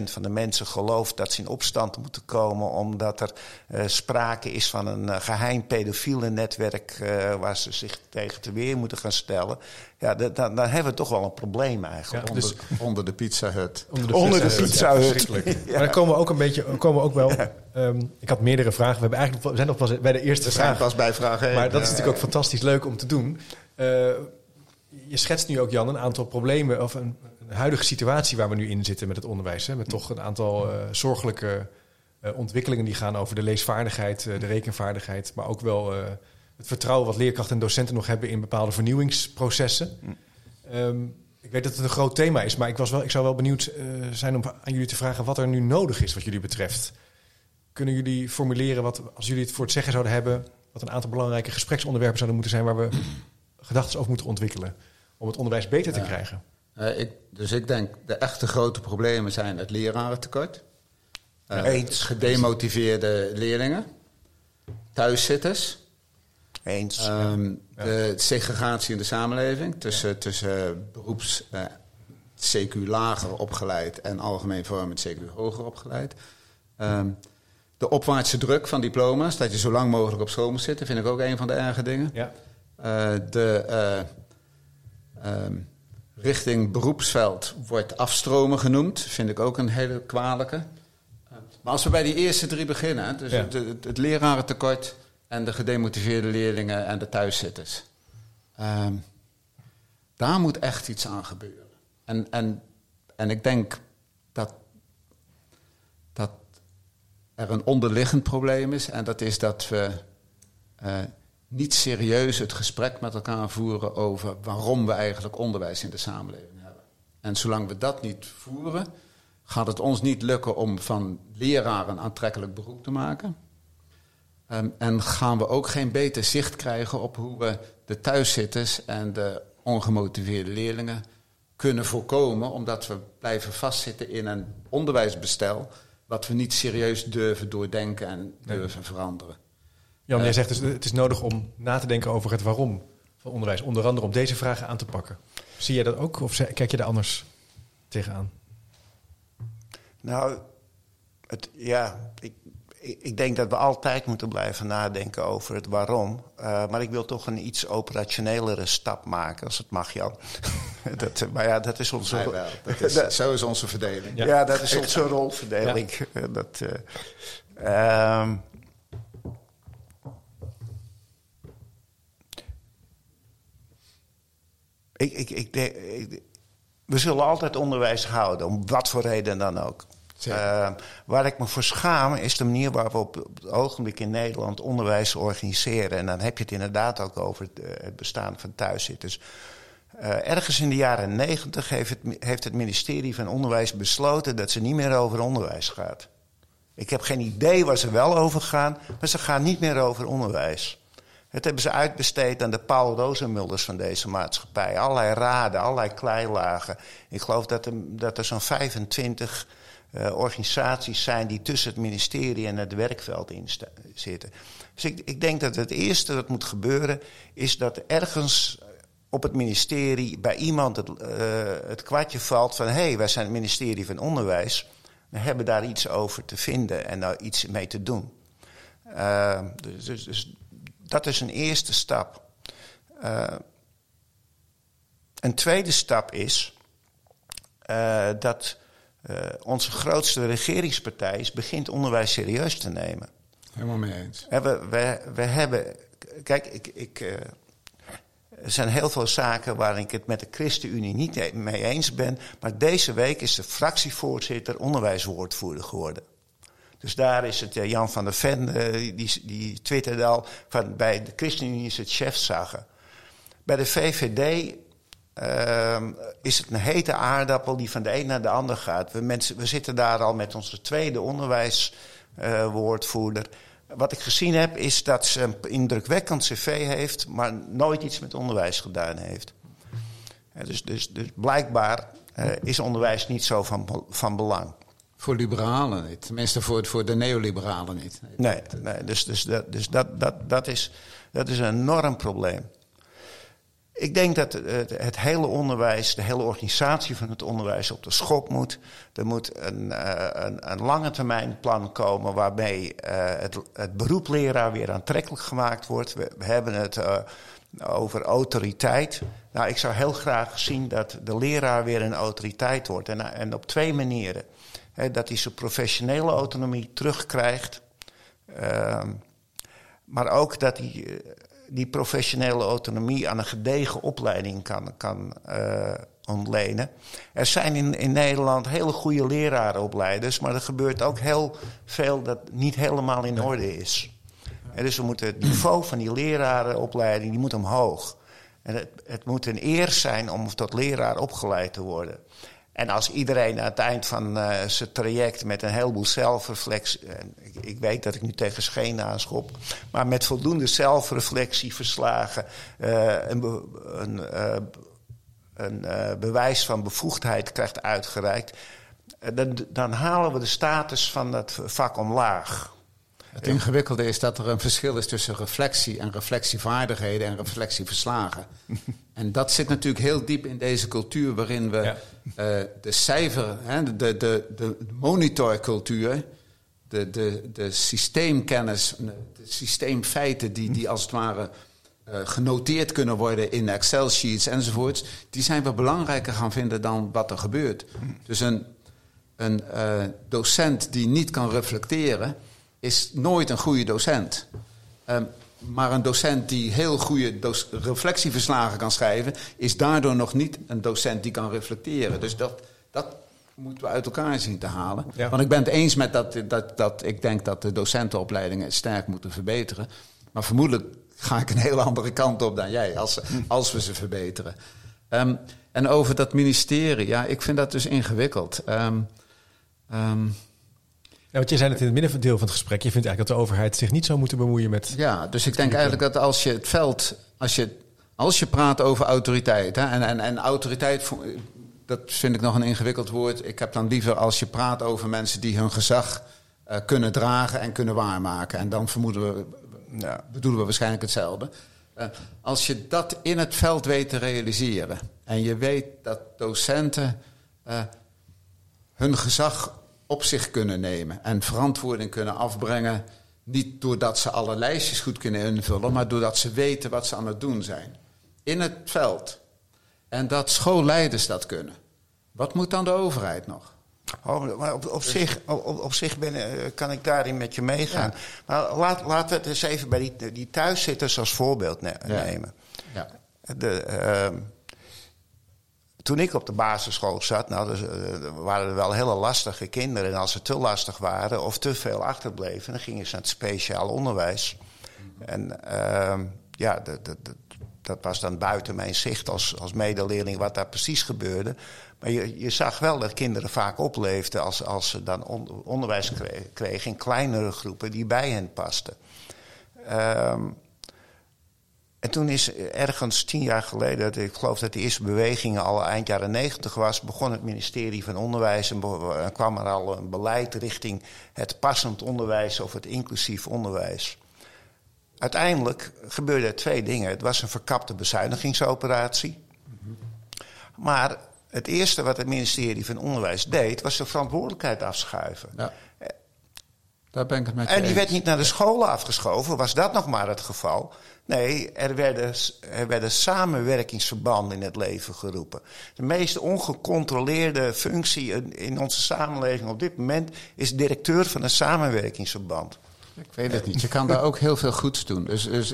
van de mensen gelooft dat ze in opstand moeten komen omdat er uh, sprake is van een uh, geheim pedofiele netwerk waar ze zich tegen te weer moeten gaan stellen. Ja, dan, dan hebben we toch wel een probleem eigenlijk. Ja, dus onder, onder, de Pizza Hut. Onder de, onder de Pizza Hut. Ja, ja. Maar dan komen we ook een beetje, komen we ook wel. Um, ik had meerdere vragen. We, hebben eigenlijk, we zijn nog pas bij de eerste we vraag. zijn pas bij vraag 1. Maar dat is natuurlijk ook fantastisch leuk om te doen je schetst nu ook, Jan, een aantal problemen of een, huidige situatie waar we nu in zitten met het onderwijs. Hè, met toch een aantal uh, zorgelijke uh, ontwikkelingen die gaan over de leesvaardigheid, uh, de rekenvaardigheid, maar ook wel het vertrouwen wat leerkrachten en docenten nog hebben in bepaalde vernieuwingsprocessen. Um, ik weet dat het een groot thema is, maar ik, was wel, ik zou wel benieuwd zijn om aan jullie te vragen wat er nu nodig is wat jullie betreft. Kunnen jullie formuleren wat, als jullie het voor het zeggen zouden hebben, wat een aantal belangrijke gespreksonderwerpen zouden moeten zijn waar we gedachten over moeten ontwikkelen om het onderwijs beter te krijgen? Uh, ik, dus ik denk de echte grote problemen zijn het lerarentekort. Uh, Eens. Gedemotiveerde leerlingen. Thuiszitters. Eens. Um, ja. De segregatie in de samenleving tussen, ja. tussen beroeps uh, CQ lager opgeleid en algemeen vormend CQ hoger opgeleid. Um, de opwaartse druk van diploma's, dat je zo lang mogelijk op school moet zitten, vind ik ook een van de erge dingen. Ja. Uh, de uh, um, richting beroepsveld wordt afstromen genoemd. Vind ik ook een hele kwalijke. Maar als we bij die eerste drie beginnen, dus ja. het, het, het lerarentekort en de gedemotiveerde leerlingen en de thuiszitters. Um, daar moet echt iets aan gebeuren. En, en, en ik denk dat, dat er een onderliggend probleem is. En dat is dat we uh, niet serieus het gesprek met elkaar voeren over waarom we eigenlijk onderwijs in de samenleving hebben. En zolang we dat niet voeren, gaat het ons niet lukken om van leraar een aantrekkelijk beroep te maken. Um, en gaan we ook geen beter zicht krijgen op hoe we de thuiszitters en de ongemotiveerde leerlingen kunnen voorkomen, omdat we blijven vastzitten in een onderwijsbestel wat we niet serieus durven doordenken en durven nee. veranderen. Jan, jij zegt dus het is nodig om na te denken over het waarom van onderwijs. Onder andere om deze vragen aan te pakken. Zie jij dat ook of kijk je daar anders tegenaan? Nou, het, ja, ik, ik denk dat we altijd moeten blijven nadenken over het waarom. Uh, maar ik wil toch een iets operationelere stap maken, als het mag, Jan. dat, maar ja, dat is onze... Ja, dat is, dat, zo is onze verdeling. Ja, ja dat is onze rolverdeling. Ja. Dat, uh, um, ik, ik, ik, ik, we zullen altijd onderwijs houden, om wat voor reden dan ook. Uh, waar ik me voor schaam is de manier waarop we op, op het ogenblik in Nederland onderwijs organiseren. En dan heb je het inderdaad ook over het, uh, het bestaan van thuiszitters. Uh, ergens in de jaren negentig heeft het, heeft het ministerie van Onderwijs besloten dat ze niet meer over onderwijs gaat. Ik heb geen idee waar ze wel over gaan, maar ze gaan niet meer over onderwijs. Het hebben ze uitbesteed aan de Paul Rozenmulders van deze maatschappij. Allerlei raden, allerlei kleilagen. Ik geloof dat er, dat er zo'n 25 uh, organisaties zijn die tussen het ministerie en het werkveld in zitten. Dus ik, ik denk dat het eerste dat moet gebeuren is dat ergens op het ministerie bij iemand het, uh, het kwartje valt van... hé, hey, wij zijn het ministerie van Onderwijs. We hebben daar iets over te vinden en daar iets mee te doen. Uh, dus, dus, dus dat is een eerste stap. Uh, een tweede stap is uh, dat uh, onze grootste regeringspartij begint onderwijs serieus te nemen. Helemaal mee eens. En we, we, we hebben. Kijk, ik. ik er zijn heel veel zaken waar ik het met de ChristenUnie niet mee eens ben. Maar deze week is de fractievoorzitter onderwijswoordvoerder geworden. Dus daar is het uh, Jan van der Ven, uh, die, die twitterde al van bij de ChristenUnie is het chefzaggen. Bij de VVD uh, is het een hete aardappel die van de een naar de ander gaat. We, mensen, we zitten daar al met onze tweede onderwijswoordvoerder. Wat ik gezien heb is dat ze een indrukwekkend cv heeft, maar nooit iets met onderwijs gedaan heeft. dus, dus, dus blijkbaar is onderwijs niet zo van, van belang. Voor liberalen niet. Tenminste, voor, voor de neoliberalen niet. Nee, nee dus, dus, dat, dus dat, dat, dat, is, dat is een enorm probleem. Ik denk dat het, het, hele onderwijs, de hele organisatie van het onderwijs op de schop moet. Er moet een, uh, een, een lange termijn plan komen waarbij uh, het, het beroep leraar weer aantrekkelijk gemaakt wordt. We, hebben het uh, over autoriteit. Nou, ik zou heel graag zien dat de leraar weer een autoriteit wordt. En, en op twee manieren. He, dat hij zijn professionele autonomie terugkrijgt. Ehm, maar ook dat hij die professionele autonomie aan een gedegen opleiding kan, kan uh, ontlenen. Er zijn in, in Nederland hele goede lerarenopleiders, maar er gebeurt ook heel veel dat niet helemaal in orde is. En dus we moeten het niveau van die lerarenopleiding die moet omhoog. En het, het moet een eer zijn om tot leraar opgeleid te worden. En als iedereen aan het eind van uh, zijn traject met een heleboel zelfreflectie. Ik, ik, weet dat ik nu tegen schenen aanschop. Maar met voldoende zelfreflectie verslagen. Uh, een, uh, een bewijs van bevoegdheid krijgt uitgereikt. Dan, dan halen we de status van dat vak omlaag. Het ingewikkelde is dat er een verschil is tussen reflectie en reflectievaardigheden en reflectieverslagen. en dat zit natuurlijk heel diep in deze cultuur waarin we ja. uh, de cijfer, hè, de, de, de, de monitorcultuur, de, de, de systeemkennis, de systeemfeiten die, die als het ware uh, genoteerd kunnen worden in Excel-sheets enzovoorts, die zijn we belangrijker gaan vinden dan wat er gebeurt. Dus een, een uh, docent die niet kan reflecteren is nooit een goede docent. Um, maar een docent die heel goede reflectieverslagen kan schrijven, is daardoor nog niet een docent die kan reflecteren. Dus dat, dat moeten we uit elkaar zien te halen. Ja. Want ik ben het eens met dat, dat, dat ik denk dat de docentenopleidingen sterk moeten verbeteren. Maar vermoedelijk ga ik een hele andere kant op dan jij, als, als we ze verbeteren. Um, en over dat ministerie, ja, ik vind dat dus ingewikkeld. Um, um, ja, want je zei het in het middendeel van het gesprek. Je vindt eigenlijk dat de overheid zich niet zou moeten bemoeien met. Ja, dus ik denk eigenlijk dat als je het veld. Als je, als je praat over autoriteit. Hè, en, en, en autoriteit. Dat vind ik nog een ingewikkeld woord. Ik heb dan liever als je praat over mensen die hun gezag uh, kunnen dragen en kunnen waarmaken. En dan vermoeden we. Ja, bedoelen we waarschijnlijk hetzelfde. Uh, als je dat in het veld weet te realiseren. En je weet dat docenten uh, hun gezag op zich kunnen nemen en verantwoording kunnen afbrengen. Niet doordat ze alle lijstjes goed kunnen invullen, maar doordat ze weten wat ze aan het doen zijn. In het veld. En dat schoolleiders dat kunnen. Wat moet dan de overheid nog? Oh, maar op, op, zich, op, op zich ben, kan ik daarin met je meegaan. Ja. Maar laat, laten we het eens even bij die, die thuiszitters als voorbeeld ne nemen. Ja. De, uh, toen ik op de basisschool zat, nou, dus, uh, waren er wel hele lastige kinderen. En als ze te lastig waren of te veel achterbleven, dan gingen ze naar het speciaal onderwijs. En uh, ja, dat was dan buiten mijn zicht als, als medeleerling wat daar precies gebeurde. Maar je, je zag wel dat kinderen vaak opleefden als, als ze dan on, onderwijs kregen, in kleinere groepen die bij hen pasten. Uh, en toen is ergens tien jaar geleden, ik geloof dat de eerste beweging al eind jaren negentig was, begon het ministerie van Onderwijs en kwam er al een beleid richting het passend onderwijs of het inclusief onderwijs. Uiteindelijk gebeurden er twee dingen. Het was een verkapte bezuinigingsoperatie. Maar het eerste wat het ministerie van Onderwijs deed, was de verantwoordelijkheid afschuiven. Ja. Daar ben ik het met En die werd niet naar de scholen afgeschoven, was dat nog maar het geval. Nee, er werden, er werden samenwerkingsverbanden in het leven geroepen. De meest ongecontroleerde functie in onze samenleving op dit moment is directeur van een samenwerkingsverband. Ik weet het niet. Je kan daar ook heel veel goeds doen. Dus, dus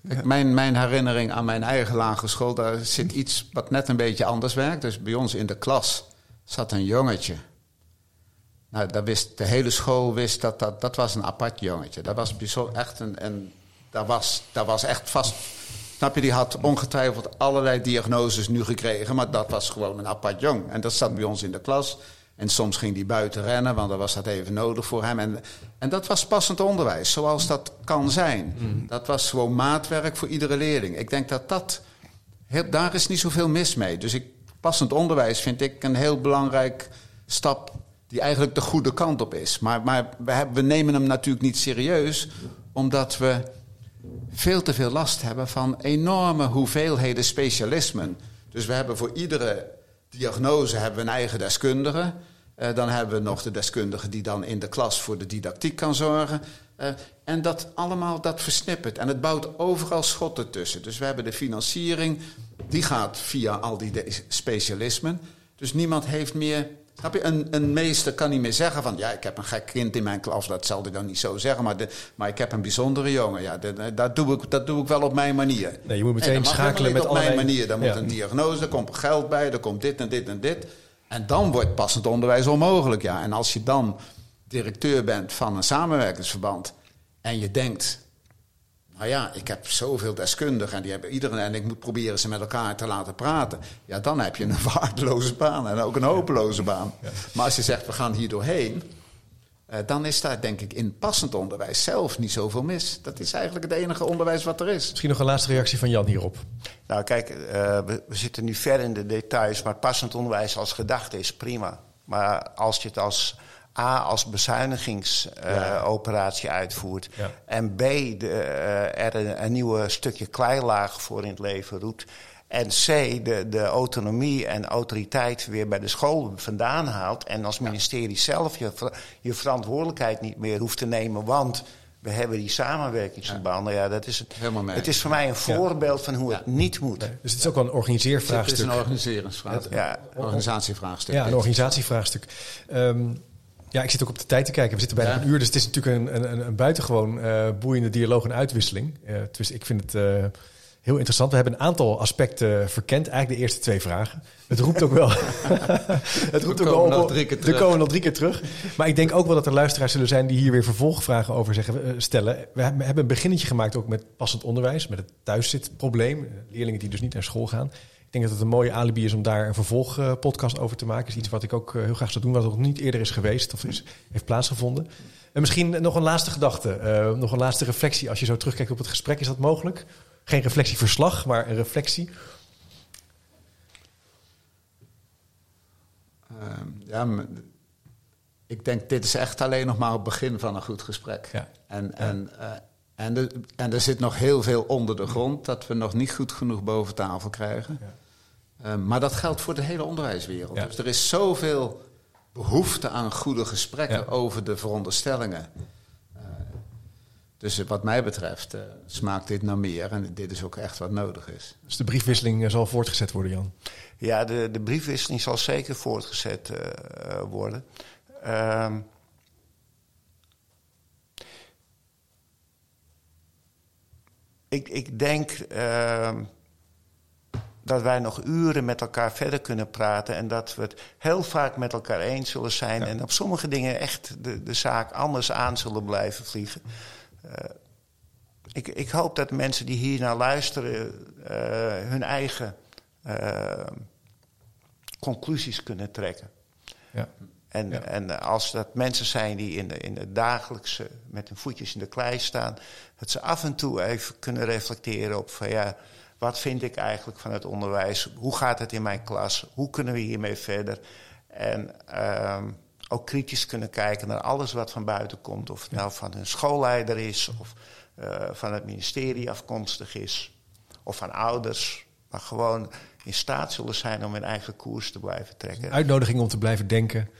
mijn, mijn herinnering aan mijn eigen lagere school, daar zit iets wat net een beetje anders werkt. Dus bij ons in de klas zat een jongetje. Nou, dat wist, de hele school wist dat dat, dat was een apart jongetje. Dat was echt een, een dat was, dat was echt vast. Snap je, die had ongetwijfeld allerlei diagnoses nu gekregen, maar dat was gewoon een apart jong. En dat zat bij ons in de klas. En soms ging hij buiten rennen, want dan was dat even nodig voor hem. En, en dat was passend onderwijs, zoals dat kan zijn. Mm. Dat was gewoon maatwerk voor iedere leerling. Ik denk dat dat. Heel, daar is niet zoveel mis mee. Dus ik, passend onderwijs vind ik een heel belangrijk stap die eigenlijk de goede kant op is. Maar, maar we, hebben, we nemen hem natuurlijk niet serieus, omdat we veel te veel last hebben van enorme hoeveelheden specialismen. Dus we hebben voor iedere diagnose hebben we een eigen deskundige. Uh, dan hebben we nog de deskundige die dan in de klas voor de didactiek kan zorgen. Uh, en dat allemaal, dat versnippert. En het bouwt overal schotten tussen. Dus we hebben de financiering, die gaat via al die specialismen. Dus niemand heeft meer Snap je? Een, een meester kan niet meer zeggen van... ja, ik heb een gek kind in mijn klas. Dat zal ik dan niet zo zeggen. Maar, de, maar ik heb een bijzondere jongen. Ja, de, dat, doe ik, dat doe ik wel op mijn manier. Nee, je moet meteen schakelen met op allerlei... mijn manier. Dan moet een diagnose, er komt geld bij, er komt dit en dit en dit. En dan wordt passend onderwijs onmogelijk, ja. En als je dan directeur bent van een samenwerkingsverband... en je denkt... Nou ja, ik heb zoveel deskundigen en die hebben iedereen en ik moet proberen ze met elkaar te laten praten. Ja, dan heb je een waardeloze baan en ook een hopeloze baan. Maar als je zegt we gaan hier doorheen, eh, dan is daar denk ik in passend onderwijs zelf niet zoveel mis. Dat is eigenlijk het enige onderwijs wat er is. Misschien nog een laatste reactie van Jan hierop. Nou kijk, uh, we, we, zitten nu ver in de details, maar passend onderwijs als gedachte is prima. Maar als je het als A als bezuinigingsoperatie uh, ja. uitvoert. Ja. En B de, uh, er een, een nieuwe stukje kleilaag voor in het leven roept. En C, de, de autonomie en autoriteit weer bij de school vandaan haalt. En als ministerie zelf je, je verantwoordelijkheid niet meer hoeft te nemen. Want we hebben die samenwerkingsverbanden. Ja. ja, dat is het. Het is voor mij een voorbeeld van hoe het niet moet. Nee, dus het is ook wel een organiseervraagstuk. Het is een organiseringsvraagstuk. Ja. Organisatievraagstuk. Ja, een organisatievraagstuk. Um, ja, ik zit ook op de tijd te kijken. We zitten bijna ja. een uur, dus het is natuurlijk een, een, een buitengewoon uh, boeiende dialoog en uitwisseling. Uh, dus ik vind het uh, heel interessant. We hebben een aantal aspecten verkend, eigenlijk de eerste twee vragen. Het roept ook wel. het roept ook wel op. Er komen nog drie keer terug. Maar ik denk ook wel dat er luisteraars zullen zijn die hier weer vervolgvragen over zeggen, stellen. We hebben een beginnetje gemaakt ook met passend onderwijs, met het thuiszitprobleem. Leerlingen die dus niet naar school gaan. Ik denk dat het een mooie alibi is om daar een vervolgpodcast over te maken. is iets wat ik ook eh, heel graag zou doen, wat nog niet eerder is geweest of is, heeft plaatsgevonden. En misschien nog een laatste gedachte, uh, nog een laatste reflectie. Als je zo terugkijkt op het gesprek, is dat mogelijk? Geen reflectieverslag, maar een reflectie. Uh, ja, ik denk dit is echt alleen nog maar het begin van een goed gesprek. Ja. En, ja. en, uh, en, er, en er zit nog heel veel onder de grond dat we nog niet goed genoeg boven tafel krijgen. Ja. Uh, maar dat geldt voor de hele onderwijswereld. Ja. Dus er is zoveel behoefte aan goede gesprekken ja. over de veronderstellingen. Uh, dus wat mij betreft uh, smaakt dit naar meer en dit is ook echt wat nodig is. Dus de briefwisseling zal voortgezet worden, Jan? Ja, de, de briefwisseling zal zeker voortgezet worden. Ehm, ik, ik denk uh, dat wij nog uren met elkaar verder kunnen praten en dat we het heel vaak met elkaar eens zullen zijn ja. en op sommige dingen echt de, de zaak anders aan zullen blijven vliegen. Uh, ik, ik, hoop dat mensen die hier naar luisteren uh, hun eigen conclusies kunnen trekken. Ja. En, ja. en als dat mensen zijn die in, de, in het dagelijkse met hun voetjes in de klei staan, dat ze af en toe even kunnen reflecteren op van ja, wat vind ik eigenlijk van het onderwijs? Hoe gaat het in mijn klas? Hoe kunnen we hiermee verder? En um, ook kritisch kunnen kijken naar alles wat van buiten komt. Of het nou van een schoolleider is, of uh, van het ministerie afkomstig is, of van ouders. Maar gewoon in staat zullen zijn om hun eigen koers te blijven trekken. Een uitnodiging om te blijven denken.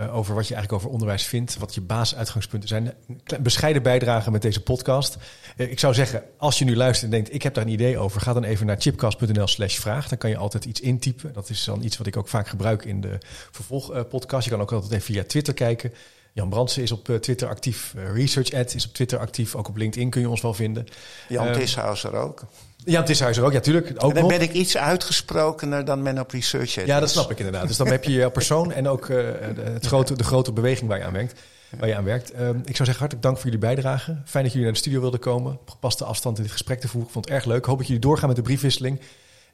Uh, over wat je eigenlijk over onderwijs vindt, wat je basisuitgangspunten zijn. Een bescheiden bijdrage met deze podcast. Uh, ik zou zeggen, als je nu luistert en denkt, ik heb daar een idee over, ga dan even naar chipcast.nl slash vraag. Dan kan je altijd iets intypen. Dat is dan iets wat ik ook vaak gebruik in de vervolgpodcast. je kan ook altijd even via Twitter kijken. Jan Brandsen is op uh, Twitter actief. ResearchAd is op Twitter actief. Ook op LinkedIn kun je ons wel vinden. Jan Tishouser ook. Jan Tishouser ook, ja, tuurlijk. Ook en dan nog. ben ik iets uitgesprokener dan men op ResearchAd Ja, dat snap ik inderdaad. Dus dan heb je je persoon en ook uh, het grote, de grote beweging waar je aan werkt. Waar je aan werkt. Uh, ik zou zeggen, hartelijk dank voor jullie bijdrage. Fijn dat jullie naar de studio wilden komen. Op gepaste afstand in dit gesprek te voeren. Ik vond het erg leuk. Hoop dat jullie doorgaan met de briefwisseling.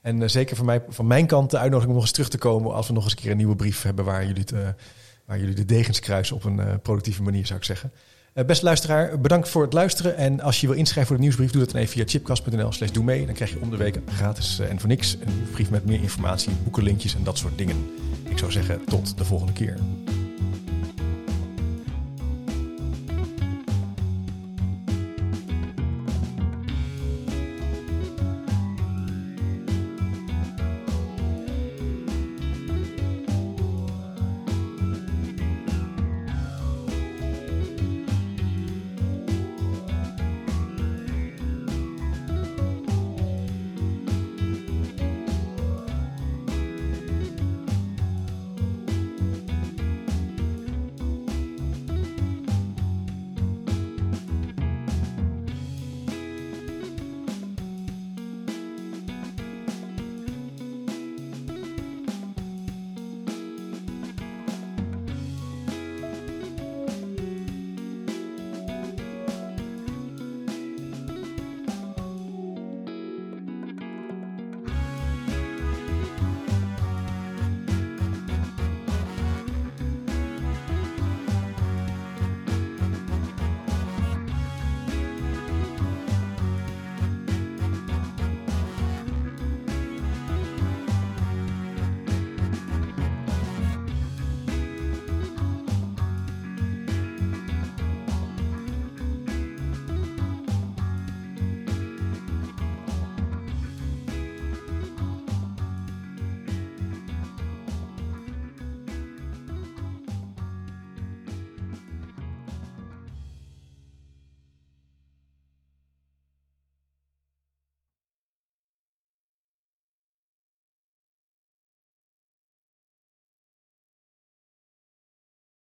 En uh, zeker van, mij, van mijn kant de uitnodiging om nog eens terug te komen... als we nog eens een keer een nieuwe brief hebben... waar jullie, het, uh, waar jullie de degens kruisen op een productieve manier, zou ik zeggen. Uh, beste luisteraar, bedankt voor het luisteren. En als je wil inschrijven voor de nieuwsbrief, doe dat dan even via chipcast.nl slash doe mee. Dan krijg je om de week gratis uh, en voor niks een brief met meer informatie, boekenlinkjes en dat soort dingen. Ik zou zeggen, tot de volgende keer.